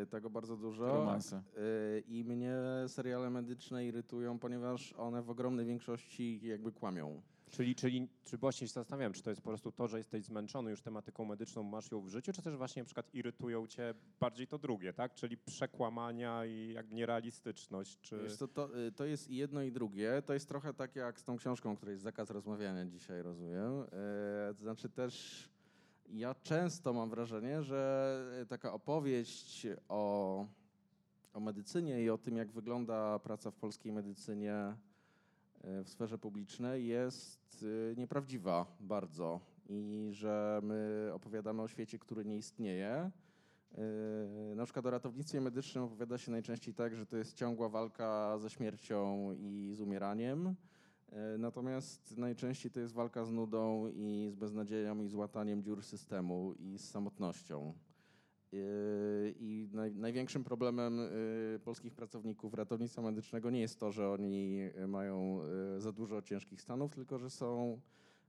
yy, tego bardzo dużo. Romanse. Yy, I mnie seriale medyczne irytują, ponieważ one w ogromnej większości jakby kłamią. Czyli, czyli czy właśnie się zastanawiam, czy to jest po prostu to, że jesteś zmęczony już tematyką medyczną, masz ją w życiu, czy też właśnie na przykład irytują cię bardziej to drugie, tak? Czyli przekłamania i jakby nierealistyczność, czy... Wiesz co, to, y, to jest i jedno i drugie. To jest trochę tak jak z tą książką, o której jest zakaz rozmawiania dzisiaj, rozumiem. To znaczy też ja często mam wrażenie, że taka opowieść o, o medycynie i o tym, jak wygląda praca w polskiej medycynie w sferze publicznej jest e, nieprawdziwa bardzo i że my opowiadamy o świecie, który nie istnieje. Yy, Na przykład o ratownictwie medycznym opowiada się najczęściej tak, że to jest ciągła walka ze śmiercią i z umieraniem. Natomiast najczęściej to jest walka z nudą i z beznadzieją i z łataniem dziur systemu i z samotnością. Yy, I naj, największym problemem yy, polskich pracowników ratownictwa medycznego nie jest to, że oni yy, mają za dużo ciężkich stanów, tylko że są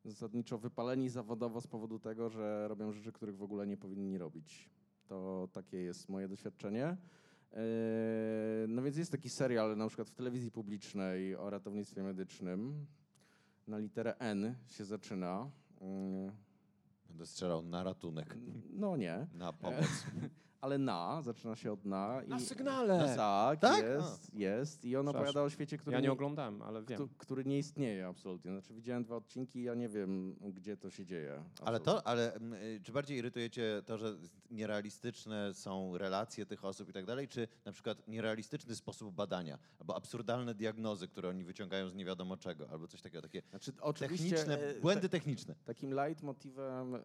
zasadniczo wypaleni zawodowo z powodu tego, że robią rzeczy, których w ogóle nie powinni robić. To takie jest moje doświadczenie. No więc jest taki serial na przykład w telewizji publicznej o ratownictwie medycznym. Na literę N się zaczyna. Będę strzelał na ratunek, No nie, na pomoc. ale na, zaczyna się od na. Na i- sygnale! Tak, Tak? jest, jest. I on opowiada o świecie, który Ja nie oglądałem, ale wiem. któ- który nie istnieje absolutnie. Znaczy widziałem dwa odcinki, ja nie wiem, gdzie to się dzieje. Ale absolutnie. to, ale mm, y, czy bardziej irytuje cię to, że nierealistyczne są relacje tych osób i tak dalej, czy na przykład nierealistyczny sposób badania, albo absurdalne diagnozy, które oni wyciągają z nie wiadomo czego, albo coś takiego, takie Znaczy, techniczne, e, błędy techniczne. Takim leitmotywem em,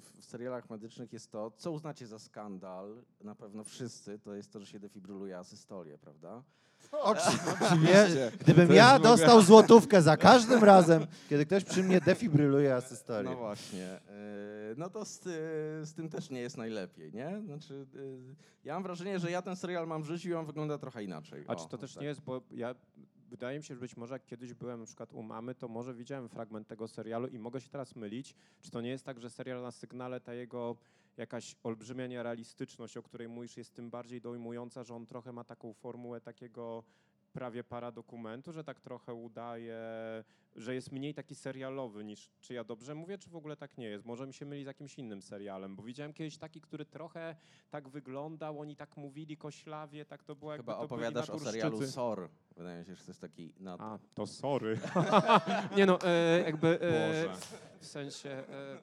w w serialach medycznych jest to, co uznacie za skandal, na pewno wszyscy, to jest to, że się defibryluje asystolię, prawda? Oczywiście. Gdybym ja dostał złotówkę za każdym razem, kiedy ktoś przy mnie defibryluje asystolię. No właśnie. e, No to z, z tym też nie jest najlepiej, nie? Znaczy, e, ja mam wrażenie, że ja ten serial mam w życiu i on wygląda trochę inaczej. A czy to też tak. nie jest, bo ja wydaje mi się, że być może jak kiedyś byłem na przykład u mamy, to może widziałem fragment tego serialu i mogę się teraz mylić. Czy to nie jest tak, że serial na sygnale ta jego jakaś olbrzymia nierealistyczność, o której mówisz, jest tym bardziej dojmująca, że on trochę ma taką formułę takiego prawie paradokumentu, że tak trochę udaje, że jest mniej taki serialowy niż, czy ja dobrze mówię, czy w ogóle tak nie jest? Może mi się myli z jakimś innym serialem, bo widziałem kiedyś taki, który trochę tak wyglądał, oni tak mówili koślawie, tak to było jakby Chyba to byli opowiadasz o serialu. SOR. Wydaje mi się, że to jest taki... Na... A, to sorry. nie no, e, jakby e, w sensie, e,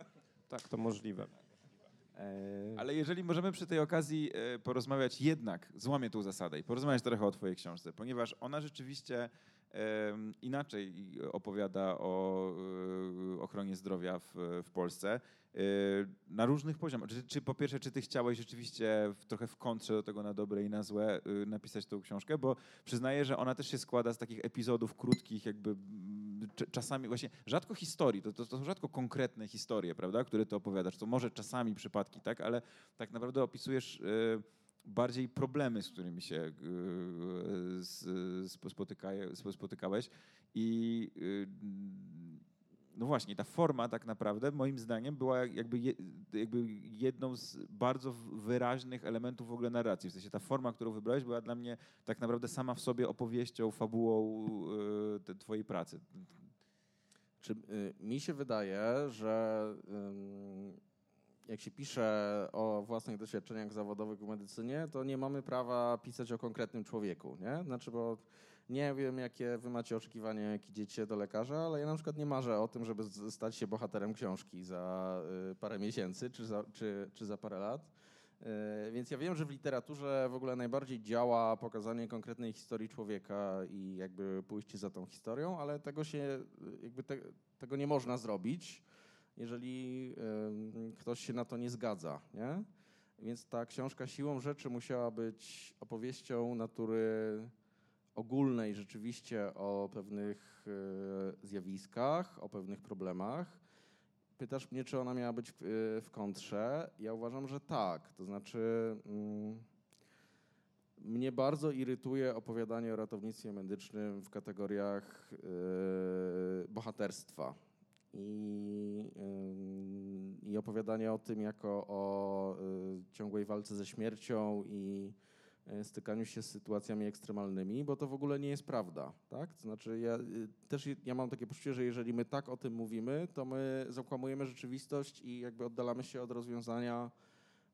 tak, to możliwe. E, Ale jeżeli możemy przy tej okazji e, porozmawiać jednak, złamię tą zasadę i porozmawiać trochę o twojej książce, ponieważ ona rzeczywiście inaczej opowiada o e, ochronie zdrowia w, w Polsce na różnych poziomach. Czy, czy po pierwsze, czy ty chciałeś rzeczywiście w, trochę w kontrze do tego na dobre i na złe napisać tą książkę, bo przyznaję, że ona też się składa z takich epizodów krótkich, jakby czasami właśnie rzadko historii, to, to, to są rzadko konkretne historie, prawda, które ty opowiadasz. To może czasami przypadki, tak, ale tak naprawdę opisujesz e, bardziej problemy, z którymi się e, spotykałeś i e, no właśnie, ta forma tak naprawdę moim zdaniem była jakby, jakby jedną z bardzo wyraźnych elementów w ogóle narracji. W sensie ta forma, którą wybrałeś była dla mnie tak naprawdę sama w sobie opowieścią, fabułą e, twojej pracy. Czy y, mi się wydaje, że jak się pisze o własnych doświadczeniach zawodowych w medycynie, to nie mamy prawa pisać o konkretnym człowieku, nie? Znaczy, bo nie wiem, jakie wy macie oczekiwania, jak idziecie do lekarza, ale ja na przykład nie marzę o tym, żeby stać się bohaterem książki za y, parę miesięcy czy za, czy, czy za parę lat. Y, Więc ja wiem, że w literaturze w ogóle najbardziej działa pokazanie konkretnej historii człowieka i jakby pójście za tą historią, ale tego się y, jakby te, tego nie można zrobić, jeżeli ym, ktoś się na to nie zgadza, nie? Więc ta książka siłą rzeczy musiała być opowieścią natury ogólnej rzeczywiście o pewnych y, zjawiskach, o pewnych problemach. Pytasz mnie, czy ona miała być w, w kontrze. Ja uważam, że tak. To znaczy, mm, mnie bardzo irytuje opowiadanie o ratownictwie medycznym w kategoriach y, bohaterstwa. I, I opowiadanie o tym jako o ciągłej walce ze śmiercią i stykaniu się z sytuacjami ekstremalnymi, bo to w ogóle nie jest prawda. Tak? Znaczy, ja y, też ja mam takie poczucie, że jeżeli my tak o tym mówimy, to my zakłamujemy rzeczywistość i jakby oddalamy się od rozwiązania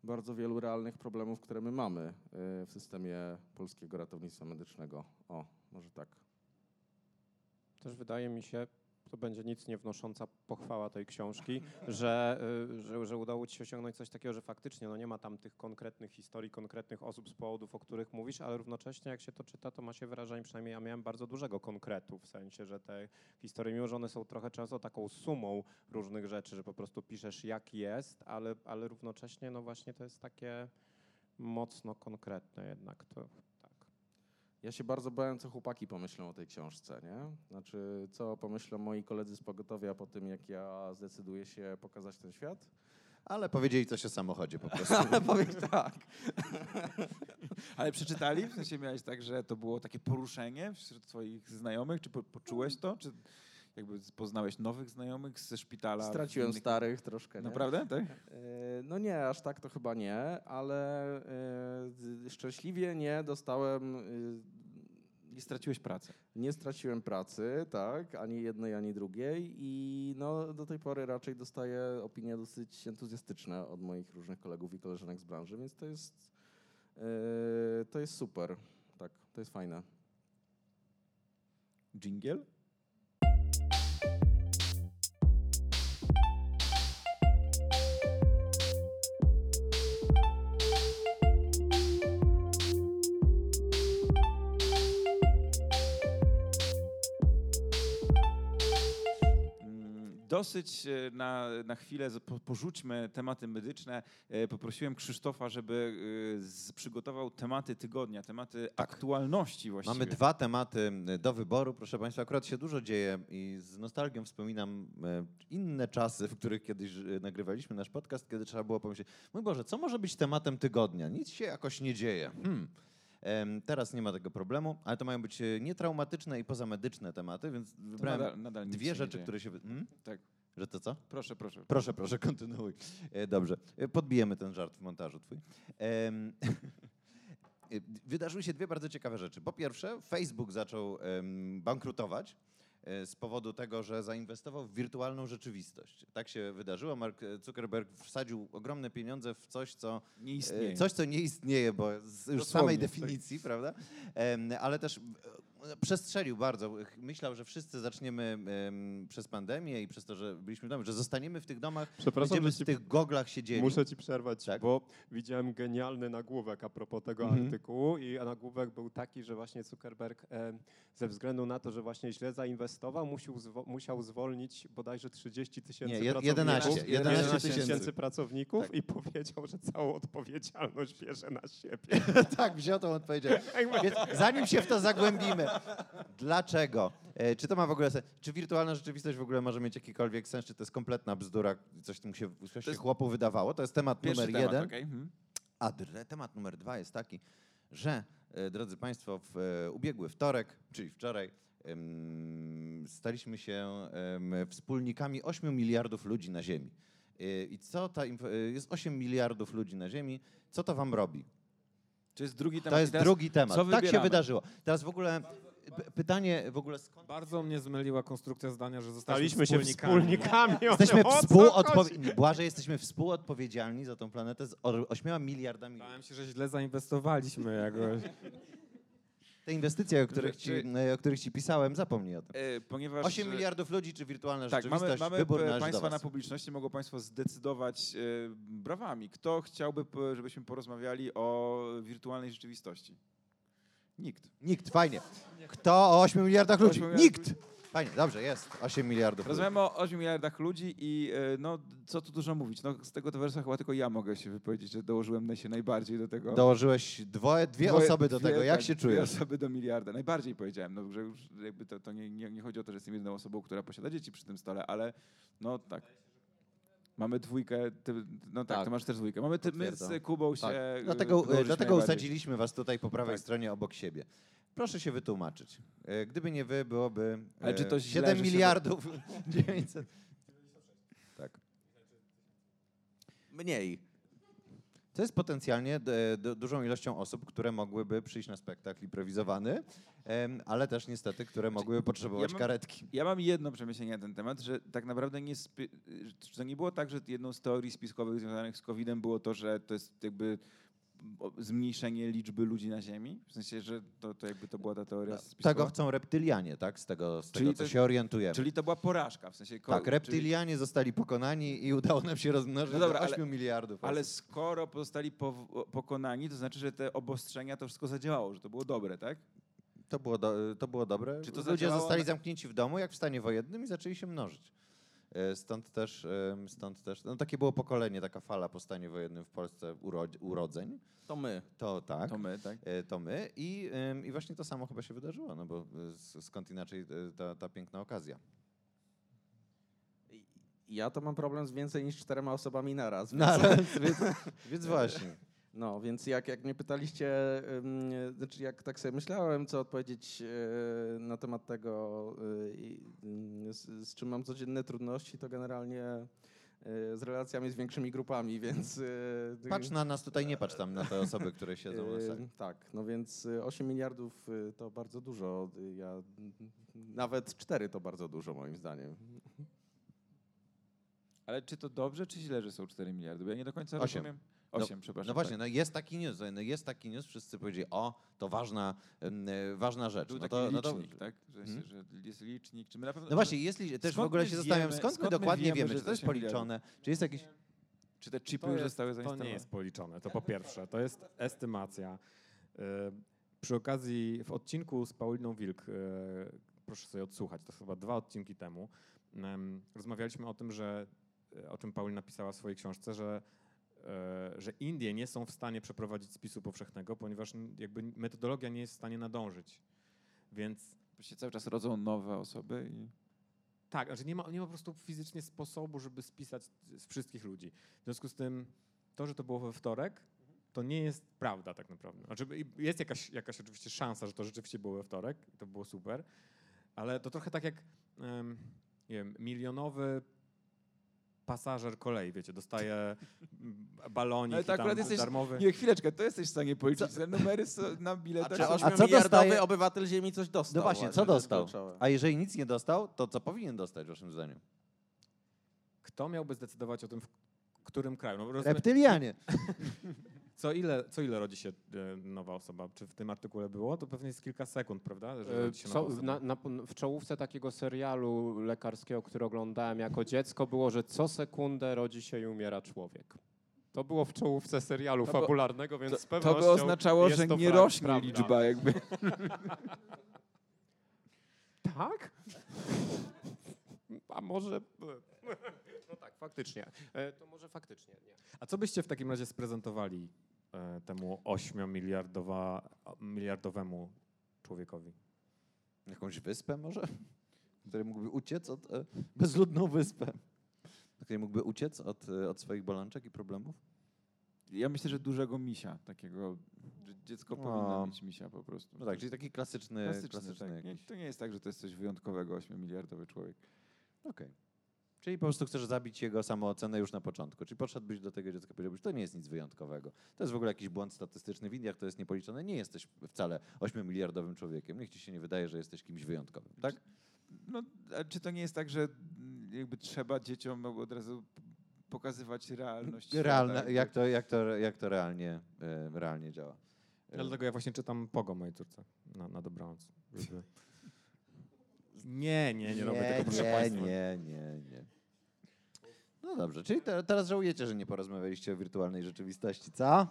bardzo wielu realnych problemów, które my mamy y, w systemie polskiego ratownictwa medycznego. O, może tak. Też wydaje mi się, to będzie nic nie wnosząca pochwała tej książki, że, y, że, że udało ci się osiągnąć coś takiego, że faktycznie no nie ma tam tych konkretnych historii, konkretnych osób z powodów, o których mówisz, ale równocześnie jak się to czyta, to ma się wrażenie, przynajmniej ja miałem bardzo dużego konkretu, w sensie, że te historie, mimo że one są trochę często taką sumą różnych rzeczy, że po prostu piszesz jak jest, ale, ale równocześnie no właśnie to jest takie mocno konkretne jednak. To. Ja się bardzo bałem, co chłopaki pomyślą o tej książce, nie? Znaczy, co pomyślą moi koledzy z pogotowia po tym, jak ja zdecyduję się pokazać ten świat? Ale powiedzieli coś o samochodzie po prostu. Ale powiem tak. Ale przeczytali? W sensie miałeś tak, że to było takie poruszenie wśród twoich znajomych? Czy po, poczułeś to? Czy jakby poznałeś nowych znajomych ze szpitala? Straciłem innych- starych troszkę. Nie? Naprawdę, tak? E, No nie, aż tak to chyba nie, ale e, szczęśliwie nie dostałem, e, Nie straciłeś pracy. nie straciłem pracy, tak, ani jednej, ani drugiej i no do tej pory raczej dostaję opinie dosyć entuzjastyczne od moich różnych kolegów i koleżanek z branży, więc to jest, e, to jest super, tak, to jest fajne. Dżingiel? Dosyć e, na, na chwilę porzućmy tematy medyczne. E, Poprosiłem Krzysztofa, żeby e, przygotował tematy tygodnia, tematy aktualności właściwie. Mamy dwa tematy do wyboru, proszę Państwa. Akurat się dużo dzieje i z nostalgią wspominam inne czasy, w których kiedyś nagrywaliśmy nasz podcast, kiedy trzeba było pomyśleć, mój Boże, co może być tematem tygodnia? Nic się jakoś nie dzieje. Hmm. Teraz nie ma tego problemu, ale to mają być e, nietraumatyczne i pozamedyczne tematy, więc wybrałem nadal, nadal dwie rzeczy, które się... Hmm? Tak, Że to co? proszę, proszę. Proszę, proszę, kontynuuj. E, Dobrze, E, podbijemy ten żart w montażu twój. Wydarzyły się dwie bardzo ciekawe rzeczy. Po pierwsze, Facebook zaczął em, bankrutować z powodu tego, że zainwestował w wirtualną rzeczywistość. Tak się wydarzyło. Mark Zuckerberg wsadził ogromne pieniądze w coś, co Nie E, istnieje. Coś, co nie istnieje, bo z już Dosłownie, samej tak. definicji, prawda? Em, ale też e, przestrzelił bardzo. Myślał, że wszyscy zaczniemy em, przez pandemię i przez to, że byliśmy w domu, że zostaniemy w tych domach, Przepraszam, będziemy w ci tych goglach siedzieli. Muszę ci przerwać, Tak. bo widziałem genialny nagłówek a propos tego Mhm. artykułu i nagłówek był taki, że właśnie Zuckerberg e, ze względu na to, że właśnie źle zainwestował, musiał, zwo- musiał zwolnić bodajże 30 tysięcy Nie, je- pracowników. 11, 11 tysięcy tysięcy. pracowników Tak. i powiedział, że całą odpowiedzialność bierze na siebie. tak, wziął tą odpowiedzialność. Więc zanim się w to zagłębimy, dlaczego? E, Czy to ma w ogóle sens? Czy wirtualna rzeczywistość w ogóle może mieć jakikolwiek sens? Czy to jest kompletna bzdura? Coś mu się, coś się chłopu wydawało? To jest temat Pierwszy numer temat, jeden. okej, mhm. A temat numer dwa jest taki, że, e, drodzy Państwo, w e, ubiegły wtorek, czyli wczoraj, staliśmy się wspólnikami 8 miliardów ludzi na Ziemi. I co ta jest 8 miliardów ludzi na Ziemi, co to wam robi? To jest drugi temat. To jest teraz drugi temat. co Tak się wydarzyło. Teraz w ogóle pytanie w ogóle skąd Bardzo mnie zmyliła konstrukcja zdania, że Staliśmy zostaliśmy się wspólnikami. wspólnikami. Jesteśmy współodpowiedzialni. Błażej, jesteśmy współodpowiedzialni za tą planetę z 8 miliardami. Bałem się, że źle zainwestowaliśmy jakoś. Te inwestycje, o których, ci, Czy- e, o których ci pisałem, zapomnij o tym. E, ponieważ 8 e, miliardów ludzi czy wirtualna Tak, mamy, rzeczywistość? mamy Wybór należy do Państwa was. na publiczności, mogą Państwo zdecydować e, brawami. Kto chciałby, p- żebyśmy porozmawiali o wirtualnej rzeczywistości? Nikt. Nikt, fajnie. Kto o 8 miliardach ludzi? 8 miliardów Nikt! Fajnie, dobrze, jest 8 miliardów. Rozmawiamy o 8 miliardach ludzi i e, no, co tu dużo mówić. No, z tego towarzystwa chyba tylko ja mogę się wypowiedzieć, że dołożyłem się najbardziej do tego. Dołożyłeś dwoje, dwie Dwoje- osoby do dwie, tego. Jak tak, się Dwie czujesz? osoby do miliarda. Najbardziej powiedziałem, no, że już jakby to, to nie, nie, nie chodzi o to, że jestem jedną osobą, która posiada dzieci przy tym stole, ale no tak. Mamy dwójkę, ty, no tak, Tak. ty masz też dwójkę. Mamy ty, my z Kubą się Tak. e, Dlatego, dołożyliśmy dlatego usadziliśmy was tutaj po prawej Tak. stronie obok siebie. Proszę się wytłumaczyć. E, Gdyby nie wy, byłoby Ale czy to e, źle, 7 że się- miliardów 900. Tak. Mniej. To jest potencjalnie d- dużą ilością osób, które mogłyby przyjść na spektakl improwizowany, ale też niestety, które mogłyby potrzebować mam- karetki. Ja mam jedno przemyślenie na ten temat, że tak naprawdę nie, to nie było tak, że jedną z teorii spiskowych związanych z COVID-em było to, że to jest jakby zmniejszenie liczby ludzi na Ziemi? W sensie, że to, to jakby to była ta teoria spiskowa? Tego chcą reptylianie, tak? Z tego, z Czyli tego co to- się orientujemy. Czyli to była porażka, w sensie... ko- tak, czyli- reptylianie zostali pokonani i udało nam się rozmnożyć No dobra, do ale- 8 miliardów. Ale osób. skoro zostali po, pokonani, to znaczy, że te obostrzenia to wszystko zadziałało, że to było dobre, tak? To było, do, to było dobre. Czy to Ludzie zadziałało zostali zamknięci w domu, jak w stanie wojennym i zaczęli się mnożyć. E, Stąd też, stąd też, no takie było pokolenie, taka fala po stanie wojennym w Polsce urodz- urodzeń. To my. To tak. To my, tak? E, To my i, i właśnie to samo chyba się wydarzyło, no bo e, skąd inaczej ta, ta piękna okazja. Ja to mam problem z więcej niż czterema osobami naraz. No, ale, więc, więc właśnie. No, więc jak, jak mnie pytaliście, znaczy jak tak sobie myślałem, co odpowiedzieć e, na temat tego, e, ym, z, z czym mam codzienne trudności, to generalnie e, z relacjami z większymi grupami, więc... Patrz na nas tutaj, nie patrz tam na te osoby, które siedzą na sali. Tak, no więc e, 8 miliardów to bardzo dużo. Ja, nawet 4 to bardzo dużo moim zdaniem. Ale czy to dobrze, czy źle, że są 4 miliardy? Bo ja nie do końca Osiem. rozumiem. 8, przepraszam. No właśnie, tak. no jest taki news, no jest taki news, wszyscy powiedzieli, o, to ważna, e, ważna rzecz. Był No taki to, no to, licznik, tak? Że, Hmm? że jest licznik. Czy my na pewno, no właśnie, jeśli też w ogóle się zastanawiam, wiemy- skąd, skąd my dokładnie wiemy, wiemy, że czy to jest 8 miliardów? policzone, czy jest jakiś... Czy te chipy To, już jest, zostały to zainstalowane? nie jest policzone, to po pierwsze. To jest estymacja. Y, Przy okazji w odcinku z Pauliną Wilk, y, proszę sobie odsłuchać, to chyba dwa odcinki temu, em, rozmawialiśmy o tym, że o czym Paulina napisała w swojej książce, że, e, że Indie nie są w stanie przeprowadzić spisu powszechnego, ponieważ jakby metodologia nie jest w stanie nadążyć. Więc Bo się cały czas rodzą nowe osoby i... tak, znaczy nie ma, nie ma po prostu fizycznie sposobu, żeby spisać z wszystkich ludzi. W związku z tym to, że to było we wtorek, to nie jest prawda tak naprawdę. Znaczy, jest jakaś, jakaś oczywiście szansa, że to rzeczywiście było we wtorek to było super, ale to trochę tak jak nie wiem, milionowy pasażer kolei, wiecie, dostaje balonik Ale to akurat tam jesteś- darmowy. Nie, chwileczkę, to jesteś w stanie policzyć te numery so- na biletach. czy a co 8-miliardowy dostaje- obywatel Ziemi coś dostał? No właśnie, co to jest dostał? kluczowe. A jeżeli nic nie dostał, to co powinien dostać, waszym zdaniem? Kto miałby zdecydować o tym, w którym kraju? No, rozumiem- Reptylianie. Co ile, co ile rodzi się e, nowa osoba? Czy w tym artykule było? To pewnie jest kilka sekund, prawda? Że E, Co, na, na, w czołówce takiego serialu lekarskiego, który oglądałem jako dziecko, było, że co sekundę rodzi się i umiera człowiek. To było w czołówce serialu To fabularnego, więc To, z to pewnością by oznaczało, jest że to nie rośnie prawda. liczba jakby. Tak? A może... No tak, faktycznie. E, To może faktycznie, nie. A co byście w takim razie sprezentowali temu 8 miliardowemu człowiekowi? Jakąś wyspę może? Który mógłby uciec od... E, bezludną wyspę. Na której mógłby uciec od, e, od swoich bolączek i problemów? Ja myślę, że dużego misia, takiego, że dziecko No. powinno mieć misia po prostu. No tak, czyli taki klasyczny, klasyczny, klasyczny, tak. To nie jest tak, że to jest coś wyjątkowego, 8-miliardowy człowiek. Okej. Czyli po prostu chcesz zabić jego samoocenę już na początku. Czyli podszedłbyś do tego dziecka i powiedziałbyś, to nie jest nic wyjątkowego. To jest w ogóle jakiś błąd statystyczny. W Indiach to jest niepoliczone. Nie jesteś wcale 8-miliardowym człowiekiem. Niech ci się nie wydaje, że jesteś kimś wyjątkowym. Tak? No, a czy to nie jest tak, że jakby trzeba dzieciom od razu pokazywać realność? świata, Realne, jakby? jak, to, jak, to, jak to realnie, e, realnie działa. Dlatego ja właśnie czytam Pogo mojej córce na, na dobranoc. Żeby... Nie, nie, nie robię tego, proszę nie, Państwa. nie, nie, nie. No dobrze, czyli te, teraz żałujecie, że nie porozmawialiście o wirtualnej rzeczywistości, co?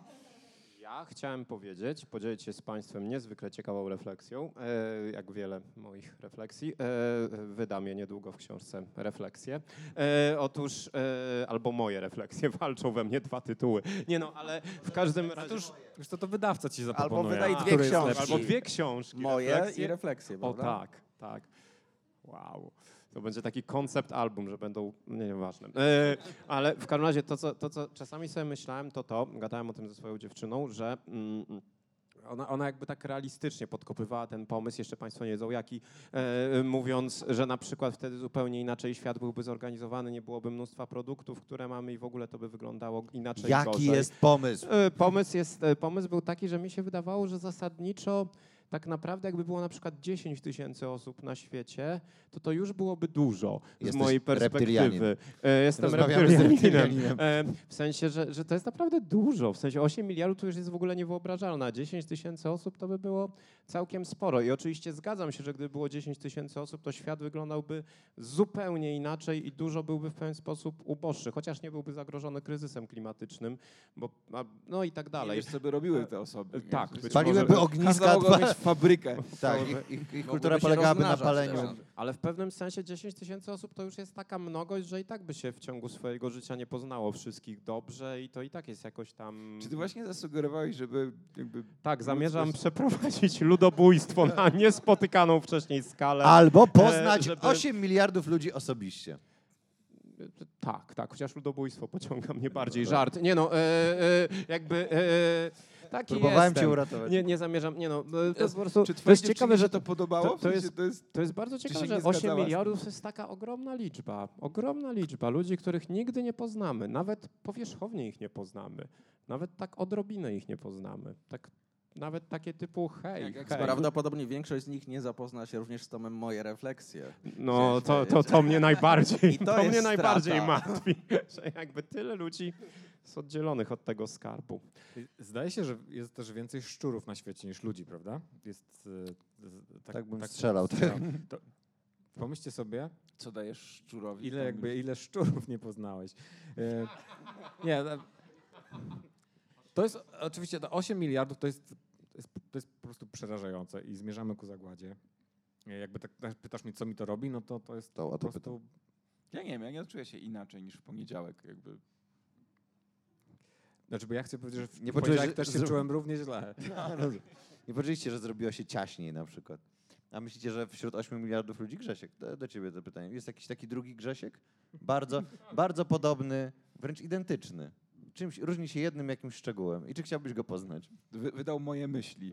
Ja chciałem powiedzieć, podzielić się z Państwem niezwykle ciekawą refleksją, e, jak wiele moich refleksji. E, wydam je niedługo w książce Refleksje. E, otóż, e, albo moje refleksje, walczą we mnie dwa tytuły. Nie no, ale w każdym razie... Otóż, już to, to wydawca ci zaproponuje. wydaj który dwie książki. Albo dwie książki. Moje refleksje. i refleksje, O prawda? tak, tak. Wow. To będzie taki koncept album, że będą, nie, nieważne. E, ale w każdym razie to co, to, co czasami sobie myślałem, to to, gadałem o tym ze swoją dziewczyną, że mm, ona, ona jakby tak realistycznie podkopywała ten pomysł, jeszcze Państwo nie wiedzą jaki, e, mówiąc, że na przykład wtedy zupełnie inaczej świat byłby zorganizowany, nie byłoby mnóstwa produktów, które mamy i w ogóle to by wyglądało inaczej Jaki gorzej. jest pomysł? E, Pomysł, jest, e, pomysł był taki, że mi się wydawało, że zasadniczo tak naprawdę jakby było na przykład 10 tysięcy osób na świecie, to to już byłoby dużo z Jesteś mojej reptylianem. perspektywy. E, Jestem z reptylianinem. E, W sensie, że, że to jest naprawdę dużo. W sensie 8 miliardów to już jest w ogóle niewyobrażalne, a 10 tysięcy osób to by było całkiem sporo. I oczywiście zgadzam się, że gdyby było 10 tysięcy osób, to świat wyglądałby zupełnie inaczej i dużo byłby w pewien sposób uboższy, chociaż nie byłby zagrożony kryzysem klimatycznym, bo, a, no i tak Nie dalej. wiesz, co by robiły te osoby. nie? tak, Paliłyby ogniska. Każda mogła mieć fabrykę. Tak, ich, ich, ich kultura polegałaby na paleniu. też. Ale w pewnym sensie 10 tysięcy osób to już jest taka mnogość, że i tak by się w ciągu swojego życia nie poznało wszystkich dobrze i to i tak jest jakoś tam... Czy ty właśnie zasugerowałeś, żeby jakby... Tak, zamierzam przeprowadzić ludobójstwo na niespotykaną wcześniej skalę. Albo poznać żeby- 8 miliardów ludzi osobiście. Tak, tak, chociaż ludobójstwo pociąga mnie bardziej. Żart. Nie no, e, e, jakby e, taki Próbowałem jestem. cię uratować. Nie, nie zamierzam, nie no, to jest po prostu, Czy to jest ciekawe, że to podobało? to- to jest- to jest To jest bardzo ciekawe, że 8 zgadzałaś? miliardów to jest taka ogromna liczba. Ogromna liczba ludzi, których nigdy nie poznamy. Nawet powierzchownie ich nie poznamy. Nawet tak odrobinę ich nie poznamy. Tak, nawet takie typu hej, Jak- jak hej. Prawdopodobnie większość z nich nie zapozna się również z tomem Moje refleksje. No, to, to, to mnie najbardziej, I to to, mnie strata. najbardziej martwi, że jakby tyle ludzi jest oddzielonych od tego skarbu. Zdaje się, że jest też więcej szczurów na świecie niż ludzi, prawda? Jest, e, Tak bym strzelał. To, pomyślcie sobie, co dajesz szczurowi? ile jakby ile szczurów nie poznałeś. E, nie, e, to jest oczywiście to 8 miliardów to jest, to jest, to jest po prostu przerażające i zmierzamy ku zagładzie. Jakby tak tak pytasz mnie, co mi to robi, no to to jest To, po prostu Ja nie wiem, ja nie czuję się inaczej niż w poniedziałek. Jakby. Znaczy, bo ja chcę powiedzieć, że w Nie poniedziałek że- też się czułem równie źle. Nie poczuliście, że zrobiło się ciaśniej na przykład. A myślicie, że wśród 8 miliardów ludzi Grzesiek? Do, do ciebie to pytanie. Jest jakiś taki drugi Grzesiek? Bardzo, bardzo podobny, wręcz identyczny. Czymś różni się jednym jakimś szczegółem. I czy chciałbyś go poznać? Wy, wydał moje myśli.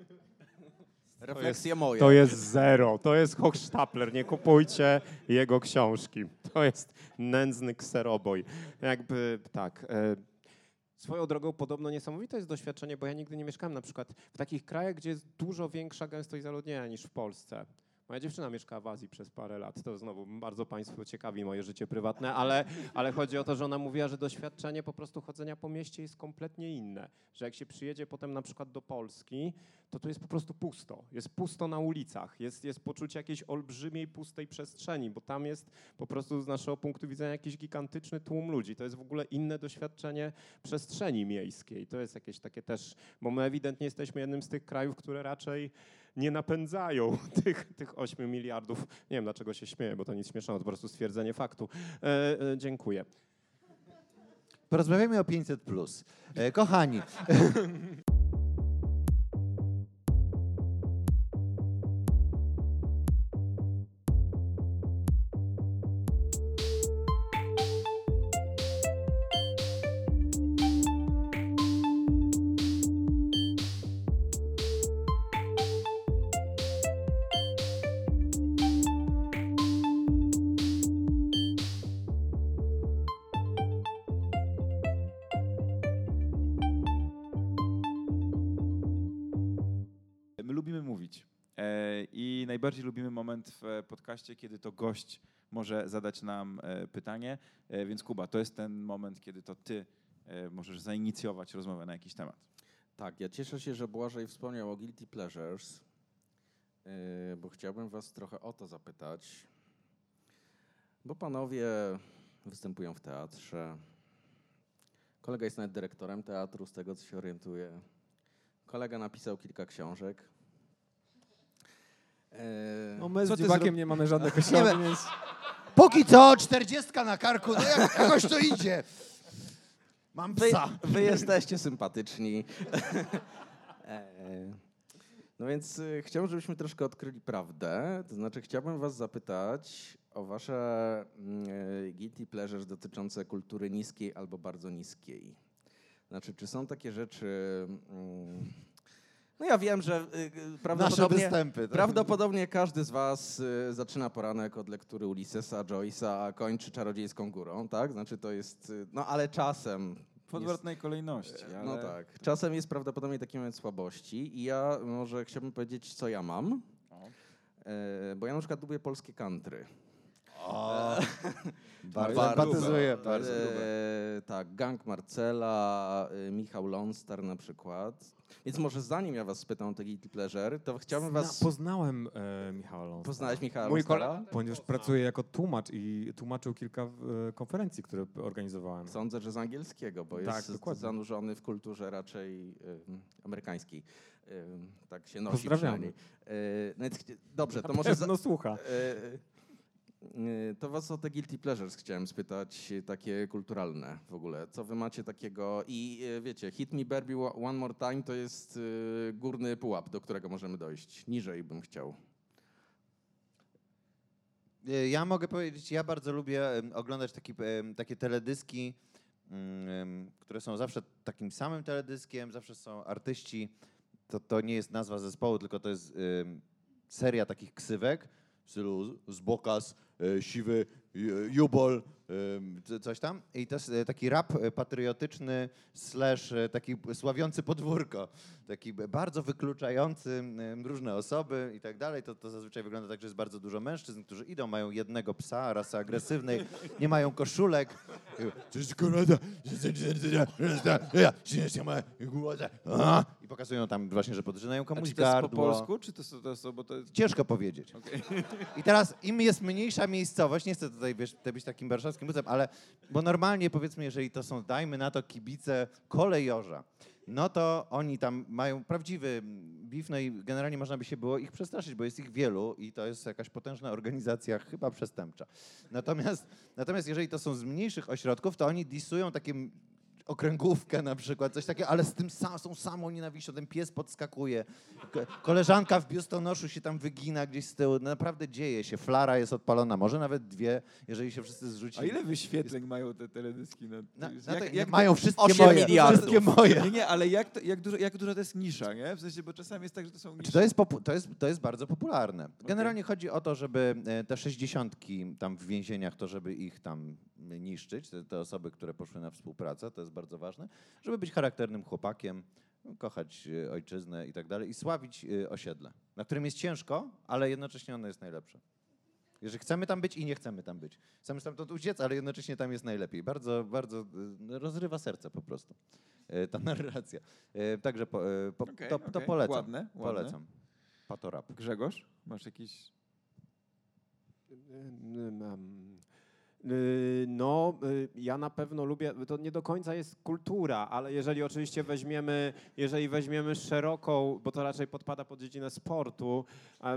Refleksje moje. To jest zero, to jest Hochstapler, nie kupujcie jego książki. To jest nędzny kseroboj. Jakby tak. E, swoją drogą podobno niesamowite jest doświadczenie, bo ja nigdy nie mieszkałem na przykład w takich krajach, gdzie jest dużo większa gęstość zaludnienia niż w Polsce. Moja dziewczyna mieszka w Azji przez parę lat. To znowu bardzo Państwu ciekawi moje życie prywatne, ale, ale chodzi o to, że ona mówiła, że doświadczenie po prostu chodzenia po mieście jest kompletnie inne. Że jak się przyjedzie potem na przykład do Polski, to tu jest po prostu pusto. Jest pusto na ulicach. Jest, jest poczucie jakiejś olbrzymiej, pustej przestrzeni, bo tam jest po prostu z naszego punktu widzenia jakiś gigantyczny tłum ludzi. To jest w ogóle inne doświadczenie przestrzeni miejskiej. To jest jakieś takie też, bo my ewidentnie jesteśmy jednym z tych krajów, które raczej nie napędzają tych, tych 8 miliardów. Nie wiem, dlaczego się śmieję, bo to nic śmiesznego, to po prostu stwierdzenie faktu. E, e, dziękuję. Porozmawiamy o 500. Plus. E, kochani, moment w e, podcaście, kiedy to gość może zadać nam e, pytanie. E, Więc Kuba, to jest ten moment, kiedy to ty możesz zainicjować rozmowę na jakiś temat. Tak, ja cieszę się, że Błażej wspomniał o Guilty Pleasures, bo chciałbym was trochę o to zapytać. Bo panowie występują w teatrze. Kolega jest nawet dyrektorem teatru, z tego co się orientuję. Kolega napisał kilka książek. Yy, No my z zro- nie mamy żadnych Nie osiągnięć. wiem. póki co 40 na karku, no jak, jakoś to idzie. Mam Wy, psa. wy jesteście sympatyczni. E, no więc y, chciałbym, żebyśmy troszkę odkryli prawdę. To znaczy, chciałbym was zapytać o wasze mm, y, guilty pleasures dotyczące kultury niskiej albo bardzo niskiej. Znaczy, czy są takie rzeczy... mm, No ja wiem, że y, y, Nasze prawdopodobnie... występy. tak? Prawdopodobnie każdy z was y, zaczyna poranek od lektury Ulyssesa, Joyce'a, a kończy Czarodziejską Górą, tak? Znaczy to jest, y, no ale czasem... W odwrotnej kolejności. No ale- tak. Czasem jest prawdopodobnie taki moment słabości i ja może chciałbym powiedzieć, co ja mam. O. E, bo ja na przykład lubię polskie country. O, bardzo Bardzo empatyzuję. grube, bardzo E, tak, Gang Marcela, y, Michał Lonstar na przykład. Więc może zanim ja was spytam o te guilty pleasure, to chciałbym Zna, was... poznałem e, Michała Ląsa. Poznałeś Michała Mój Lonstar'a? Ponieważ pracuję jako tłumacz i tłumaczył kilka e, konferencji, które organizowałem. Sądzę, że z angielskiego, bo Tak, jest dokładnie. zanurzony w kulturze raczej amerykańskiej. Tak się nosi Pozdrawiamy. przynajmniej. Y, no dobrze, to może... Za, słucha. Y, to was o te guilty pleasures chciałem spytać, y, takie kulturalne w ogóle. Co wy macie takiego... I y, wiecie, Hit Me Barbie One More Time to jest górny pułap, do którego możemy dojść. Niżej bym chciał. Ja mogę powiedzieć, ja bardzo lubię oglądać taki, takie teledyski, mm, które są zawsze takim samym teledyskiem, zawsze są artyści. To, to nie jest nazwa zespołu, tylko to jest seria takich ksywek w stylu z- z Bokas, e, Siwy, Ju- Jubol, coś tam. I to jest taki rap e, patriotyczny slash e, taki sławiący podwórko. Taki bardzo wykluczający różne osoby i tak dalej. To, to zazwyczaj wygląda tak, że jest bardzo dużo mężczyzn, którzy idą, mają jednego psa rasy agresywnej, nie mają koszulek. I pokazują tam właśnie, że podrzynają A komuś czy to jest po gardło. polsku, czy to, są- to, są- bo to jest... Ciężko powiedzieć. I teraz im jest mniejsza miejscowość, nie chcę tutaj wiesz, być takim warszawskim bucem, ale bo normalnie powiedzmy, jeżeli to są, dajmy na to, kibice kolejorza, no to oni tam mają prawdziwy beef, no i generalnie można by się było ich przestraszyć, bo jest ich wielu i to jest jakaś potężna organizacja, chyba przestępcza. Natomiast, natomiast jeżeli to są z mniejszych ośrodków, to oni disują takie okręgówkę na przykład, coś takiego, ale z tym sam, są samą nienawiścią, ten pies podskakuje, Ko- koleżanka w biustonoszu się tam wygina gdzieś z tyłu, no naprawdę dzieje się, flara jest odpalona, może nawet dwie, jeżeli się wszyscy zrzucili. A ile wyświetleń mają te teledyski? Na, Na, jak- na to, jak- mają wszystkie Osiem moje, miliardów. wszystkie moje. Nie, nie, ale jak, to, jak, dużo, jak duża to jest nisza, nie? W sensie, bo czasami jest tak, że to są nisze. to jest, to, jest, to jest bardzo popularne. Generalnie chodzi o to, żeby e, te sześćdziesiątki tam w więzieniach, to żeby ich tam niszczyć, te, te osoby, które poszły na współpracę, to jest bardzo ważne, żeby być charakternym chłopakiem, kochać e, ojczyznę i tak dalej i sławić e, osiedle, na którym jest ciężko, ale jednocześnie ono jest najlepsze. Jeżeli chcemy tam być i nie chcemy tam być. Chcemy stamtąd uciec, ale jednocześnie tam jest najlepiej. Bardzo, bardzo e, rozrywa serce po prostu ta narracja. Także po, po, Okej, to, to okej. polecam. Ładne, ładne. Polecam. Patorap. Grzegorz, masz jakiś... Y, No, y, ja na pewno lubię, to nie do końca jest kultura, ale jeżeli oczywiście weźmiemy, jeżeli weźmiemy szeroką, bo to raczej podpada pod dziedzinę sportu,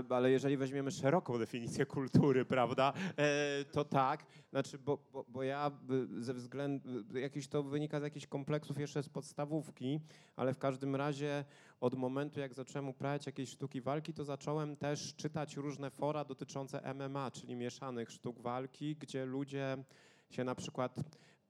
ale jeżeli weźmiemy szeroką definicję kultury, prawda, e, to tak, znaczy, bo, bo, bo ja y, ze względu, y, jakiś to wynika z jakichś kompleksów jeszcze z podstawówki, ale w każdym razie od momentu, jak zacząłem uprawiać jakieś sztuki walki, to zacząłem też czytać różne fora dotyczące MMA, czyli mieszanych sztuk walki, gdzie ludzie się na przykład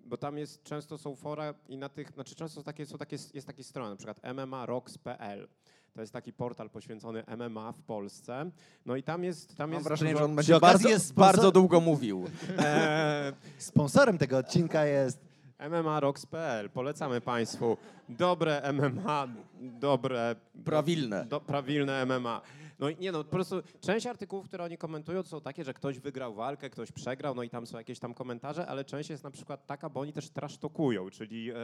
bo tam jest, często są fora i na tych, znaczy często są takie, są takie, jest takie strony, na przykład mmarocks.pl. To jest taki portal poświęcony MMA w Polsce. No i tam jest, tam Mam jest wrażenie, że dużo- on Przy będzie bardzo, jest sponsor- bardzo długo mówił. Eee, Sponsorem tego odcinka jest MMARocks.pl. Polecamy Państwu. Dobre MMA, dobre... Prawilne. Do, prawilne MMA. No i nie no, po prostu część artykułów, które oni komentują, to są takie, że ktoś wygrał walkę, ktoś przegrał, no i tam są jakieś tam komentarze, ale część jest na przykład taka, bo oni też trasztokują, czyli, e,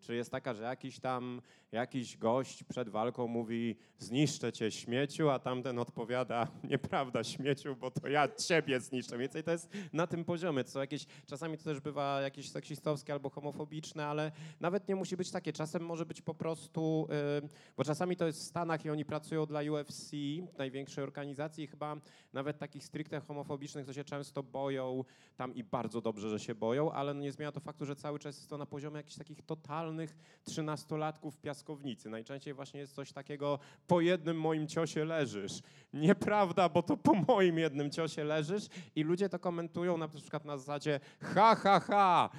czyli jest taka, że jakiś tam, jakiś gość przed walką mówi zniszczę cię śmieciu, a tamten odpowiada nieprawda śmieciu, bo to ja ciebie zniszczę. Więc to jest na tym poziomie. To są jakieś, czasami to też bywa jakieś seksistowskie albo homofobiczne, ale nawet nie musi być takie. Czasem może być po prostu, y, bo czasami to jest w Stanach i oni pracują dla UFC, największej organizacji chyba nawet takich stricte homofobicznych, to się często boją tam i bardzo dobrze, że się boją, ale no nie zmienia to faktu, że cały czas jest to na poziomie jakichś takich totalnych trzynastolatków piaskownicy. Najczęściej właśnie jest coś takiego, po jednym moim ciosie leżysz. Nieprawda, bo to po moim jednym ciosie leżysz i ludzie to komentują na przykład na zasadzie ha, ha, ha,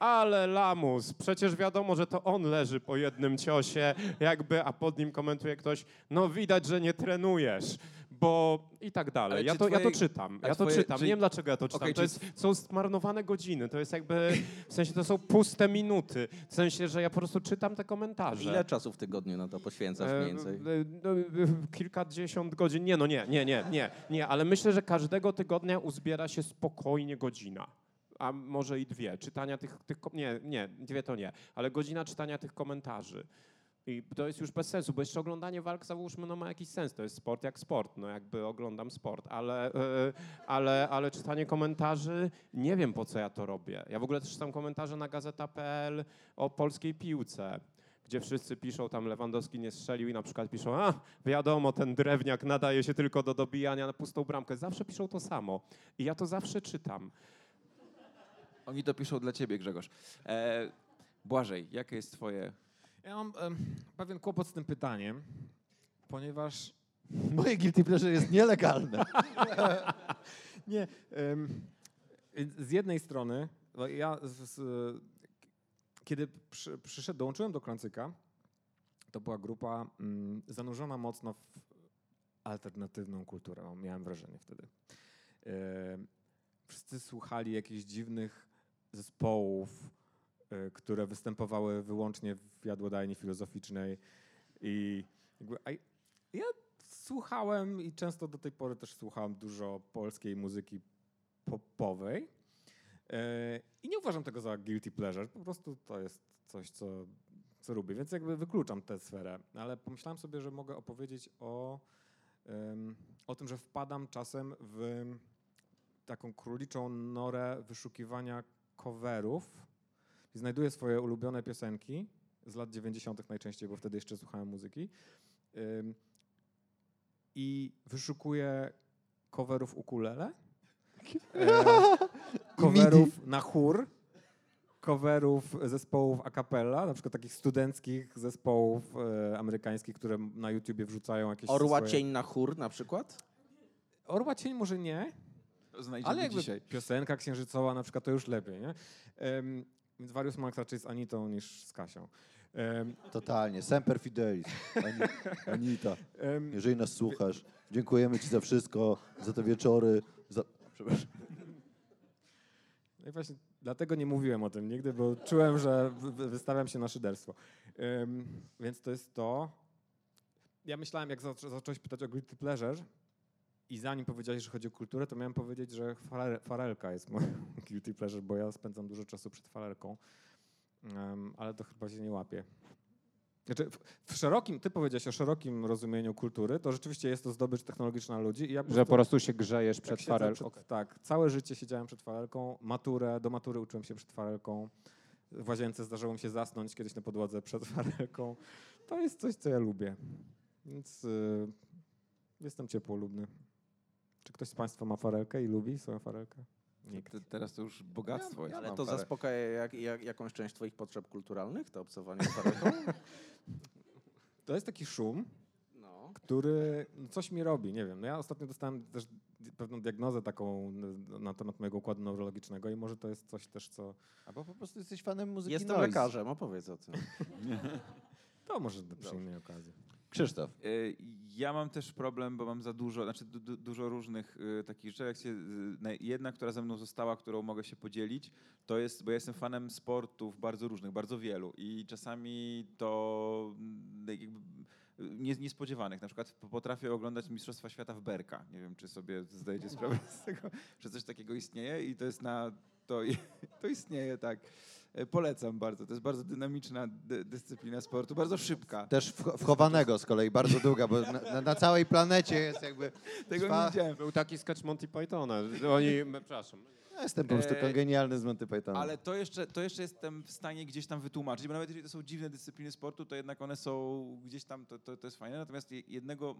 ale lamus, przecież wiadomo, że to on leży po jednym ciosie, jakby, a pod nim komentuje ktoś, no widać, że nie trenujesz, bo i tak dalej. Ale Ja to, ja to twoje- czytam, ja to twoje- czytam, czyli- nie wiem dlaczego ja to czytam, Okej, to jest, są zmarnowane godziny, to jest jakby, w sensie to są puste minuty, w sensie, że ja po prostu czytam te komentarze. Ile czasu w tygodniu na to poświęcasz mniej więcej? E, e, no, e, kilkadziesiąt godzin. Nie, no nie, nie, nie, nie, nie, ale myślę, że każdego tygodnia uzbiera się spokojnie godzina. A może i dwie. Czytania tych, tych. Nie, nie, dwie to nie, ale godzina czytania tych komentarzy. I to jest już bez sensu, bo jeszcze oglądanie walk, załóżmy, no ma jakiś sens. To jest sport jak sport, no jakby oglądam sport, ale, e, ale, ale czytanie komentarzy, nie wiem po co ja to robię. Ja w ogóle też czytam komentarze na gazeta.pl o polskiej piłce gdzie wszyscy piszą tam Lewandowski nie strzelił i na przykład piszą, a wiadomo, ten drewniak nadaje się tylko do dobijania na pustą bramkę. Zawsze piszą to samo i ja to zawsze czytam. Oni to piszą dla ciebie, Grzegorz. E, Błażej, jakie jest twoje... Ja mam em, pewien kłopot z tym pytaniem, ponieważ Moje guilty pleasure jest nielegalne. Nie. em, z jednej strony, bo ja z, z, kiedy przy, przyszedł, dołączyłem do Klącyka, to była grupa mm, zanurzona mocno w alternatywną kulturę, miałem wrażenie wtedy. Em, wszyscy słuchali jakichś dziwnych zespołów, e, które występowały wyłącznie w jadłodajni filozoficznej i jakby, ja słuchałem i często do tej pory też słuchałem dużo polskiej muzyki popowej. E, I nie uważam tego za guilty pleasure, po prostu to jest coś, co, co lubię, więc jakby wykluczam tę sferę. Ale pomyślałem sobie, że mogę opowiedzieć o, o tym, że wpadam czasem w taką króliczą norę wyszukiwania coverów. I znajduję swoje ulubione piosenki z lat 90. najczęściej, bo wtedy jeszcze słuchałem muzyki. I wyszukuję coverów ukulele, e, coverów na chór, coverów zespołów a cappella, na przykład takich studenckich zespołów e, amerykańskich, które na YouTubie wrzucają jakieś Orła swoje... cień na chór na przykład? Orła cień może nie, Znajdziemy ale jakby dzisiaj. piosenka księżycowa na przykład to już lepiej, nie? Em, więc Warius Max raczej z Anitą niż z Kasią. Em, Totalnie. Semper Fidelis. Ani, Anita, em, jeżeli nas słuchasz, dziękujemy Ci za wszystko, za te wieczory. Za... Przepraszam. No i właśnie dlatego nie mówiłem o tym nigdy, bo czułem, że wy- wy- wystawiam się na szyderstwo. Ym, więc to jest to. Ja myślałem, jak zaczą- zacząłeś pytać o guilty pleasure i zanim powiedziałeś, że chodzi o kulturę, to miałem powiedzieć, że fare- farelka jest moim guilty pleasure, bo ja spędzam dużo czasu przed farelką, Ym, ale to chyba się nie łapie. Znaczy, w, szerokim, ty powiedziałeś o szerokim rozumieniu kultury, to rzeczywiście jest to zdobycz technologiczna ludzi. I ja Że po prostu się grzejesz przed farelką. Przed, tak, całe życie siedziałem przed farelką, maturę, do matury uczyłem się przed farelką. W łazience zdarzyło mi się zasnąć kiedyś na podłodze przed farelką. To jest coś, co ja lubię. Więc y, jestem ciepłolubny. Czy ktoś z Państwa ma farelkę i lubi swoją farelkę? Nikt. Te- Teraz to już bogactwo jest. Ale mam to parę. zaspokaja jak, jak, jakąś część twoich potrzeb kulturalnych, to obcowanie z farelką? To jest taki szum, No. który no, coś mi robi, nie wiem. No ja ostatnio dostałem też pewną diagnozę taką na temat mojego układu neurologicznego i może to jest coś też, co... Albo po prostu jesteś fanem muzyki Jestem noise. lekarzem, opowiedz o tym. To może przy innej okazji. Krzysztof. Y, Ja mam też problem, bo mam za dużo, znaczy du, du, dużo różnych y, takich rzeczy. Jak się, y, na- jedna, która ze mną została, którą mogę się podzielić, to jest, bo ja jestem fanem sportów bardzo różnych, bardzo wielu i czasami to mm, jakby nie, niespodziewanych. Na przykład potrafię oglądać Mistrzostwa Świata w Berka. Nie wiem, czy sobie zdajecie sprawę z tego, że coś takiego istnieje i to jest na... To, to istnieje, tak. E, Polecam bardzo. To jest bardzo dynamiczna dy, dyscyplina sportu, bardzo szybka. Też wch- wchowanego z kolei, bardzo długa, bo na, na, całej planecie jest jakby... Tego trwa- nie widziałem. Był taki sketch Monty Pythona. Oni, przepraszam. Ja jestem po prostu E, genialny z Monty. Ale to jeszcze, to jeszcze jestem w stanie gdzieś tam wytłumaczyć, bo nawet jeżeli to są dziwne dyscypliny sportu, to jednak one są gdzieś tam, to, to, to jest fajne. Natomiast je- jednego,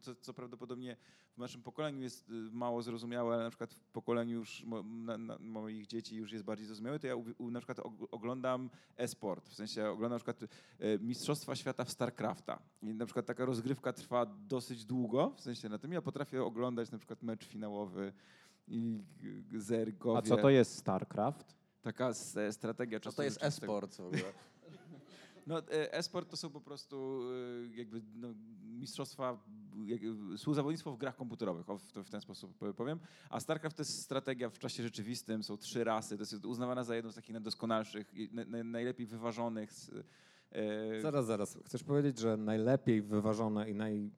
co, co prawdopodobnie w naszym pokoleniu jest y, mało zrozumiałe, ale na przykład w pokoleniu już mo, na, na, moich dzieci już jest bardziej zrozumiałe, to ja u, na przykład og- oglądam e-sport. W sensie oglądam na przykład e, Mistrzostwa Świata w StarCrafta. I na przykład taka rozgrywka trwa dosyć długo, w sensie na tym ja potrafię oglądać na przykład mecz finałowy i zergowie. A co to jest StarCraft? Taka e, strategia Co czasu to jest e-sport w ogóle? No, e, e-sport to są po prostu e, jakby no, mistrzostwa, współzawodnictwo w grach komputerowych, o, w, to w ten sposób e, powiem. A StarCraft to jest strategia w czasie rzeczywistym, są trzy rasy, to jest uznawana za jedną z takich najdoskonalszych, i na, na, najlepiej wyważonych. z- E, Zaraz, zaraz. Chcesz powiedzieć, że najlepiej wyważone i naj...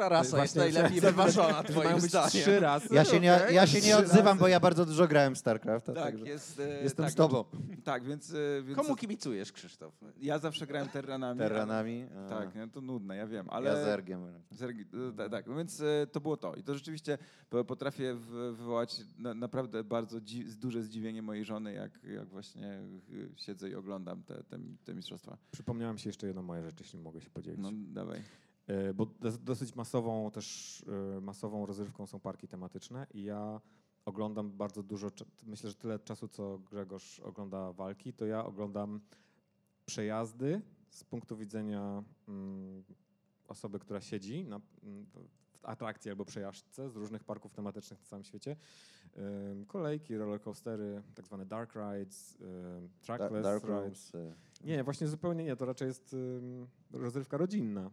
Która rasa jest najlepiej wyważona, twoim zdaniem? trzy razy? Ja się nie, ja się nie odzywam, razy. bo ja bardzo dużo grałem w StarCrafta, tak, także jest, e, jestem tak, z tobą. Tak, więc, e, więc Komu kibicujesz, Krzysztof? ja zawsze grałem terranami. Terranami. a Tak, no, to nudne, ja wiem, ale... Ja zergiem. Zergi- e, ta- Tak, no więc e, to było to. I to rzeczywiście po- potrafię wywołać na, naprawdę bardzo dzi- duże zdziwienie mojej żony, jak, jak właśnie siedzę i oglądam te, te, te mistrzostwa. Przypomniałem się jeszcze jedną moją rzecz, jeśli mogę się podzielić. No dawaj. E, Bo dos- dosyć masową też e, masową rozrywką są parki tematyczne i ja oglądam bardzo dużo, myślę, że tyle czasu, co Grzegorz ogląda walki, to ja oglądam przejazdy z punktu widzenia mm, osoby, która siedzi na, mm, w- atrakcji albo przejażdżce z różnych parków tematycznych na całym świecie. Kolejki, rollercoastery, tak zwane dark rides, trackless Dark rides. Y, Nie, właśnie zupełnie nie. To raczej jest rozrywka rodzinna.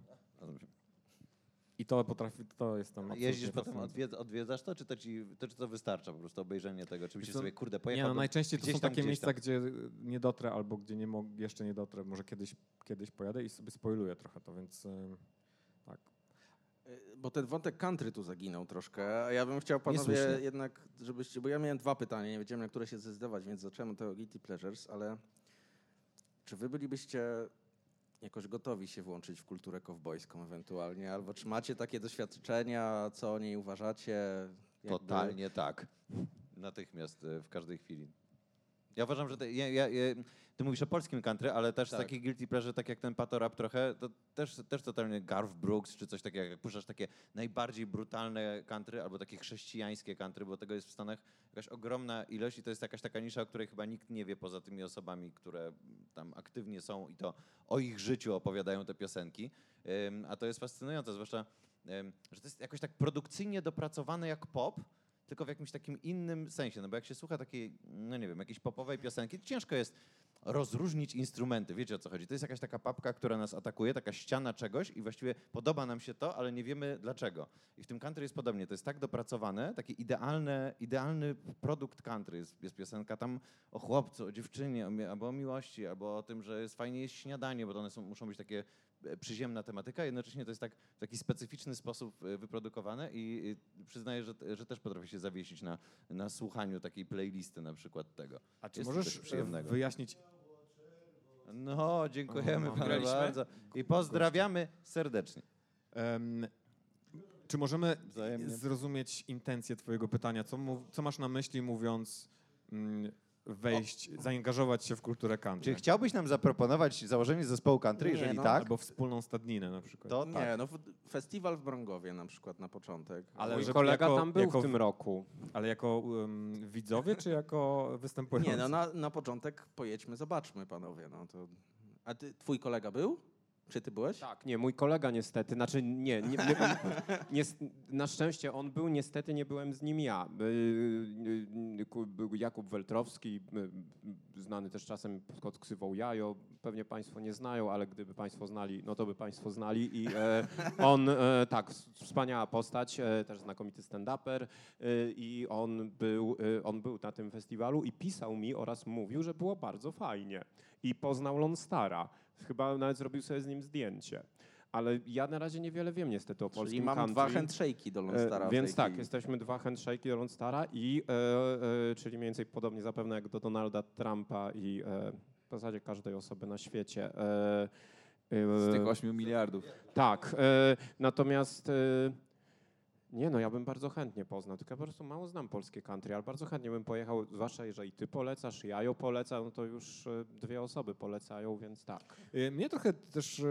I to potrafi, to jest tam Jeździsz potem, fascynujące. odwiedz, odwiedzasz to, czy to, ci, to, czy to wystarcza po prostu obejrzenie tego? Czy myślisz sobie, kurde, Nie, pojechałbym no najczęściej to są tam, takie miejsca, tam. gdzie nie dotrę albo gdzie nie mog, jeszcze nie dotrę. Może kiedyś, kiedyś pojadę i sobie spoiluję trochę to, więc tak. Y, Bo ten wątek country tu zaginął troszkę, a ja bym chciał panowie jednak, żebyście, bo ja miałem dwa pytania, nie wiedziałem na które się zdecydować, więc zacząłem od tego Guilty Pleasures, ale czy wy bylibyście jakoś gotowi się włączyć w kulturę kowbojską ewentualnie, albo czy macie takie doświadczenia, co o niej uważacie? Jakby- Totalnie tak. Natychmiast, y, w każdej chwili. Ja uważam, że te, ja, ja, ja, ty mówisz o polskim country, ale też Tak. taki guilty pleasure, tak jak ten patorap trochę, to też, też totalnie Garth Brooks, czy coś takiego, jak puszczasz takie najbardziej brutalne country, albo takie chrześcijańskie country, bo tego jest w Stanach jakaś ogromna ilość i to jest jakaś taka nisza, o której chyba nikt nie wie poza tymi osobami, które tam aktywnie są i to o ich życiu opowiadają te piosenki. Ym, a to jest fascynujące, zwłaszcza, ym, że to jest jakoś tak produkcyjnie dopracowane jak pop, tylko w jakimś takim innym sensie. No bo jak się słucha takiej, no nie wiem, jakiejś popowej piosenki, to ciężko jest rozróżnić instrumenty. Wiecie o co chodzi? To jest jakaś taka papka, która nas atakuje, taka ściana czegoś i właściwie podoba nam się to, ale nie wiemy dlaczego. I w tym country jest podobnie. To jest tak dopracowane, taki idealny, idealny produkt country. Jest, jest piosenka tam o chłopcu, o dziewczynie, o, albo o miłości, albo o tym, że jest fajnie jeść śniadanie, bo one są, muszą być takie przyziemna tematyka, jednocześnie to jest tak w taki specyficzny sposób e, wyprodukowane i przyznaję, że, że też potrafię się zawiesić na, na słuchaniu takiej playlisty na przykład tego. A czy Jest możesz e, wyjaśnić, No, dziękujemy O, panu bardzo i pozdrawiamy serdecznie. em, czy możemy Wzajemnie. zrozumieć intencję twojego pytania? Co, co masz na myśli mówiąc mm, wejść, zaangażować się w kulturę country? Czy chciałbyś nam zaproponować założenie zespołu country? Nie, Jeżeli no. tak, Albo wspólną stadninę na przykład. to Nie, tak. no w- festiwal w Brągowie na przykład na początek. Ale Mój kolega jako- tam był jako- w tym roku. Ale jako um, widzowie, czy jako występujący? Nie, no na, na początek pojedźmy, zobaczmy panowie. No to... A ty, twój kolega był? Czy ty byłeś? Tak, nie, mój kolega niestety, znaczy nie, nie, nie, nie na szczęście on był, niestety nie byłem z nim ja. Y, y, Był Jakub Weltrowski, y, znany też czasem pod ksywą Jajo, pewnie Państwo nie znają, ale gdyby Państwo znali, no to by Państwo znali i e, on, e, tak, wspaniała postać, e, też znakomity stand-uper i on był, on był na tym festiwalu i pisał mi oraz mówił, że było bardzo fajnie i poznał Lonstara. Chyba nawet zrobił sobie z nim zdjęcie. Ale ja na razie niewiele wiem niestety o polskim Czyli mam country. dwa handshake'i do Lone Więc tak, jesteśmy dwa handshake'i do Lone i e, e, czyli mniej więcej podobnie zapewne jak do Donalda Trumpa i e, w zasadzie każdej osoby na świecie. E, e, Z tych 8 miliardów. tak, e, natomiast nie no, ja bym bardzo chętnie poznał, tylko ja po prostu mało znam polskie country, ale bardzo chętnie bym pojechał, zwłaszcza jeżeli ty polecasz, ja ją polecam, no to już e, dwie osoby polecają, więc tak. Y, Mnie trochę też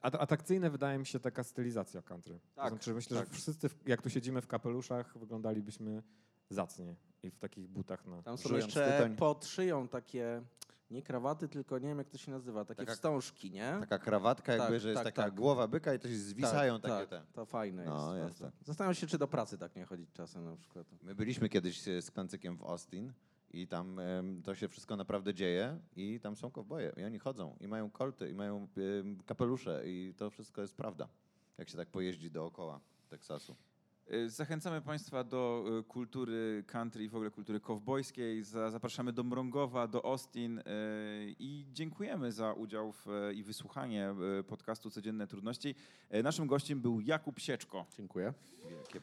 at- atrakcyjne wydaje mi się taka stylizacja country. Tak, to znaczy myślę, tak. że wszyscy, jak tu siedzimy w kapeluszach, wyglądalibyśmy zacnie i w takich butach na Tam są jeszcze tytoń. pod szyją takie, nie krawaty, tylko nie wiem jak to się nazywa, takie Taka- wstążki, nie? Taka krawatka, jakby, Tak, że jest tak, taka tak. głowa byka i to się zwisają tak, takie tak, te. To fajne No, jest. jest bardzo. tak. Zastanawiam się, czy do pracy tak nie chodzić czasem na przykład. My byliśmy kiedyś e, z Klancykiem w Austin i tam em, to się wszystko naprawdę dzieje i tam są kowboje i oni chodzą i mają kolty i mają em, kapelusze i to wszystko jest prawda, jak się tak pojeździ dookoła Teksasu. Y, Zachęcamy Państwa do y, kultury country i w ogóle kultury kowbojskiej. Za- Zapraszamy do Mrągowa, do Austin y, i dziękujemy za udział w, i wysłuchanie podcastu Codzienne Trudności. Naszym gościem był Jakub Sieczko. Dziękuję. Wielkie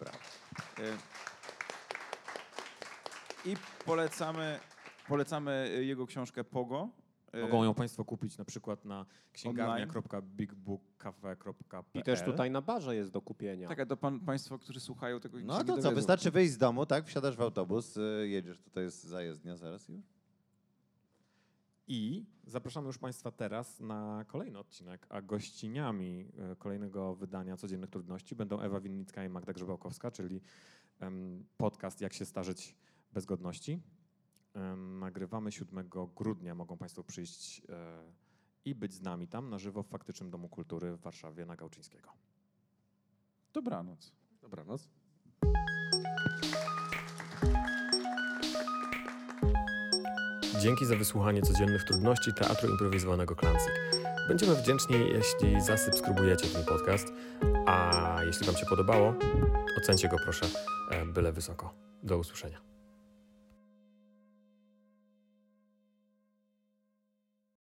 I polecamy, polecamy jego książkę Pogo. Y, Mogą ją Państwo kupić na przykład na księgarnia.bigbookcafe.pl I też tutaj na barze jest do kupienia. Tak, a to pan, Państwo, którzy słuchają tego No to co, wystarczy wyjść z domu, tak? Wsiadasz w autobus, y, jedziesz, tutaj jest zajezdnia zaraz i już. I zapraszamy już Państwa teraz na kolejny odcinek, a gościniami e, kolejnego wydania Codziennych Trudności będą Ewa Winnicka i Magda Grzebałkowska, czyli em, podcast Jak się starzyć bez godności. Nagrywamy 7 grudnia, mogą Państwo przyjść e, i być z nami tam na żywo w Faktycznym Domu Kultury w Warszawie na Gałczyńskiego. Dobranoc. Dobranoc. Dzięki za wysłuchanie codziennych trudności Teatru Improwizowanego Klansik. Będziemy wdzięczni, jeśli zasubskrybujecie ten podcast, a jeśli Wam się podobało, ocencie go proszę e, byle wysoko. Do usłyszenia.